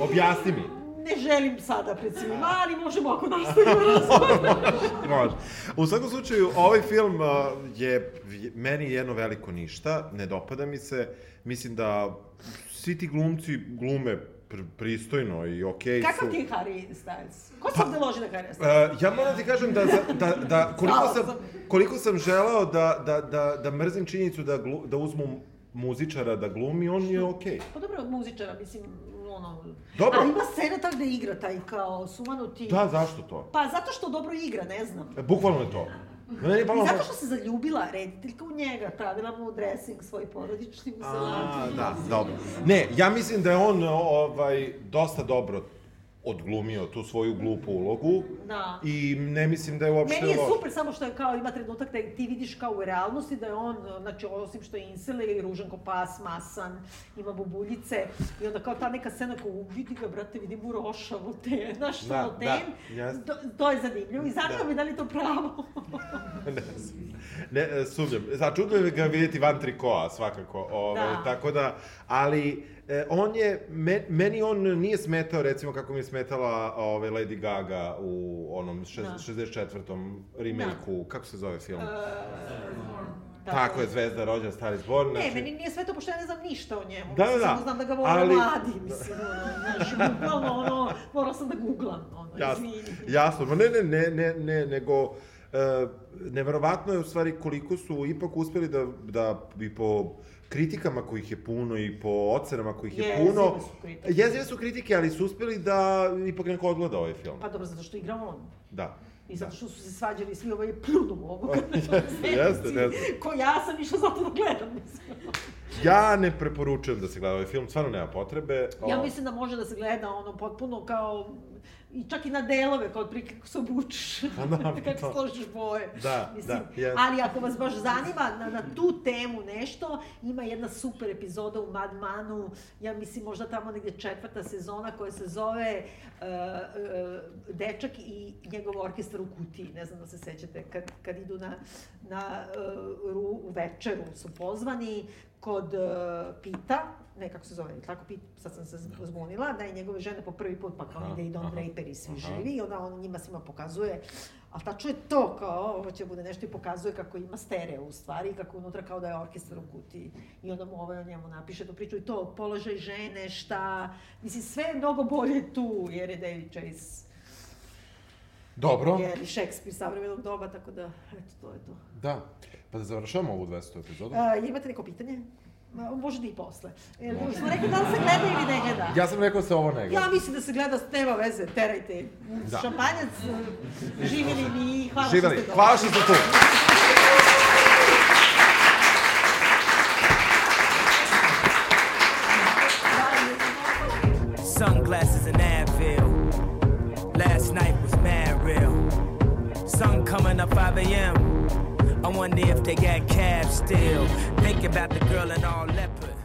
Objasni mi. ne želim sada pred svima, ali možemo ako nastavimo razgovor. Može. U svakom slučaju, ovaj film uh, je meni jedno veliko ništa, ne dopada mi se. Mislim da svi ti glumci glume pr pristojno i okej okay Kakav su. ti Harry Styles? Ko se ovde loži na Harry Styles? Uh, ja moram ti kažem da, za- da, da koliko, sam, koliko sam želeo da, da, da, da mrzim činjenicu da, glu, da uzmu muzičara da glumi, on je okej. Pa dobro, muzičara, mislim, ono... Dobro. Ali ima scena tak da igra taj kao sumanuti... Da, zašto to? Pa zato što dobro igra, ne znam. E, Bukvalno je to. Meni I palo... zato što se zaljubila rediteljka u njega, pravila mu dressing svoj porodični u A, salatu. da, dobro. Ne, ja mislim da je on ovaj, dosta dobro odglumio tu svoju glupu ulogu. Da. I ne mislim da je uopšte Meni je loš. super, samo što je kao ima trenutak da ti vidiš kao u realnosti da je on, znači osim što je insel i ružan ko pas, masan, ima bubuljice i onda kao ta neka scena kao vidi ga brate, vidi mu rošavo te, znaš što Da, ten, da, jasno. to, to je zanimljivo i zanima Da. me da li to pravo. ne, znam. ne, sumnjam. Začudno je ga vidjeti van trikoa, svakako. Ovaj, Da. Tako da, ali e, on je, me, meni on nije smetao, recimo kako mi je smetala ovaj, Lady Gaga u onom šest, Da. 64. remake-u, kako se zove film? Uh, Tako je, Zvezda rođena, Stari zbor. Ne, znači- meni nije sve to, pošto ja ne znam ništa o njemu. Da, da, da. Samo znam da ga vole Ali- mladi, mislim, znaš, bukvalno, ono, morao sam da googlam, ono, Jasno, izvini. jasno, ma ne, ne, ne, ne, ne, nego, e, neverovatno je u stvari koliko su ipak uspeli da, da bi po kritikama kojih je puno i po ocenama kojih je Jezive puno, su kritike. jezive su kritike, ali su uspeli da ipak neko odgleda ovaj film. Pa dobro, zato što igra on. Da. I zato da. što su se svađali svi ovaj plunu u ovu Jeste, jeste, jeste. Ko ja sam išla zato da gledam, mislim. Ja ne preporučujem da se gleda ovaj film, stvarno nema potrebe. Ja mislim da može da se gleda ono potpuno kao i čak i na delove, kao otprilike kako se obučeš, Pa da, kako to. složiš boje. Da, Mislim, da, jest. ali ako vas baš zanima na, na tu temu nešto, ima jedna super epizoda u Mad Manu, ja mislim možda tamo negdje četvrta sezona koja se zove uh, uh, Dečak i njegov orkestar u kutiji, ne znam da se sećate, kad, kad idu na, na uh, ru, u večeru su pozvani kod uh, Pita, ne kako se zove, tako Pit, sad sam se zbunila, da je njegove žene po prvi put, pa kao Aha, ide i Don aha, Draper i svi aha. živi, i onda on njima svima pokazuje, a tačno je to kao, ovo će bude nešto i pokazuje kako ima stereo u stvari, i kako unutra kao da je orkestar u kutiji. I onda mu ovaj o njemu napiše tu priču i to, položaj žene, šta, mislim sve je mnogo bolje tu, jer je David Chase, Dobro, jer je Shakespeare savremenog doba, tako da, eto, to je to. da. Pa da završavamo ovu 200. epizodu. A, imate neko pitanje? Ma, Može da i posle. Jer smo rekli da li se gleda ili ne gleda. Ja sam rekao da se ovo ne gleda. Ja mislim da se gleda, nema veze, terajte. Da. Šampanjac, živjeli mi, hvala Živeli, što ste došli. hvala što ste tu. Sunglasses and Advil. Last night was mad real. Sun coming up 5 a.m. I wonder if they got cabs still. Think about the girl in all leopard.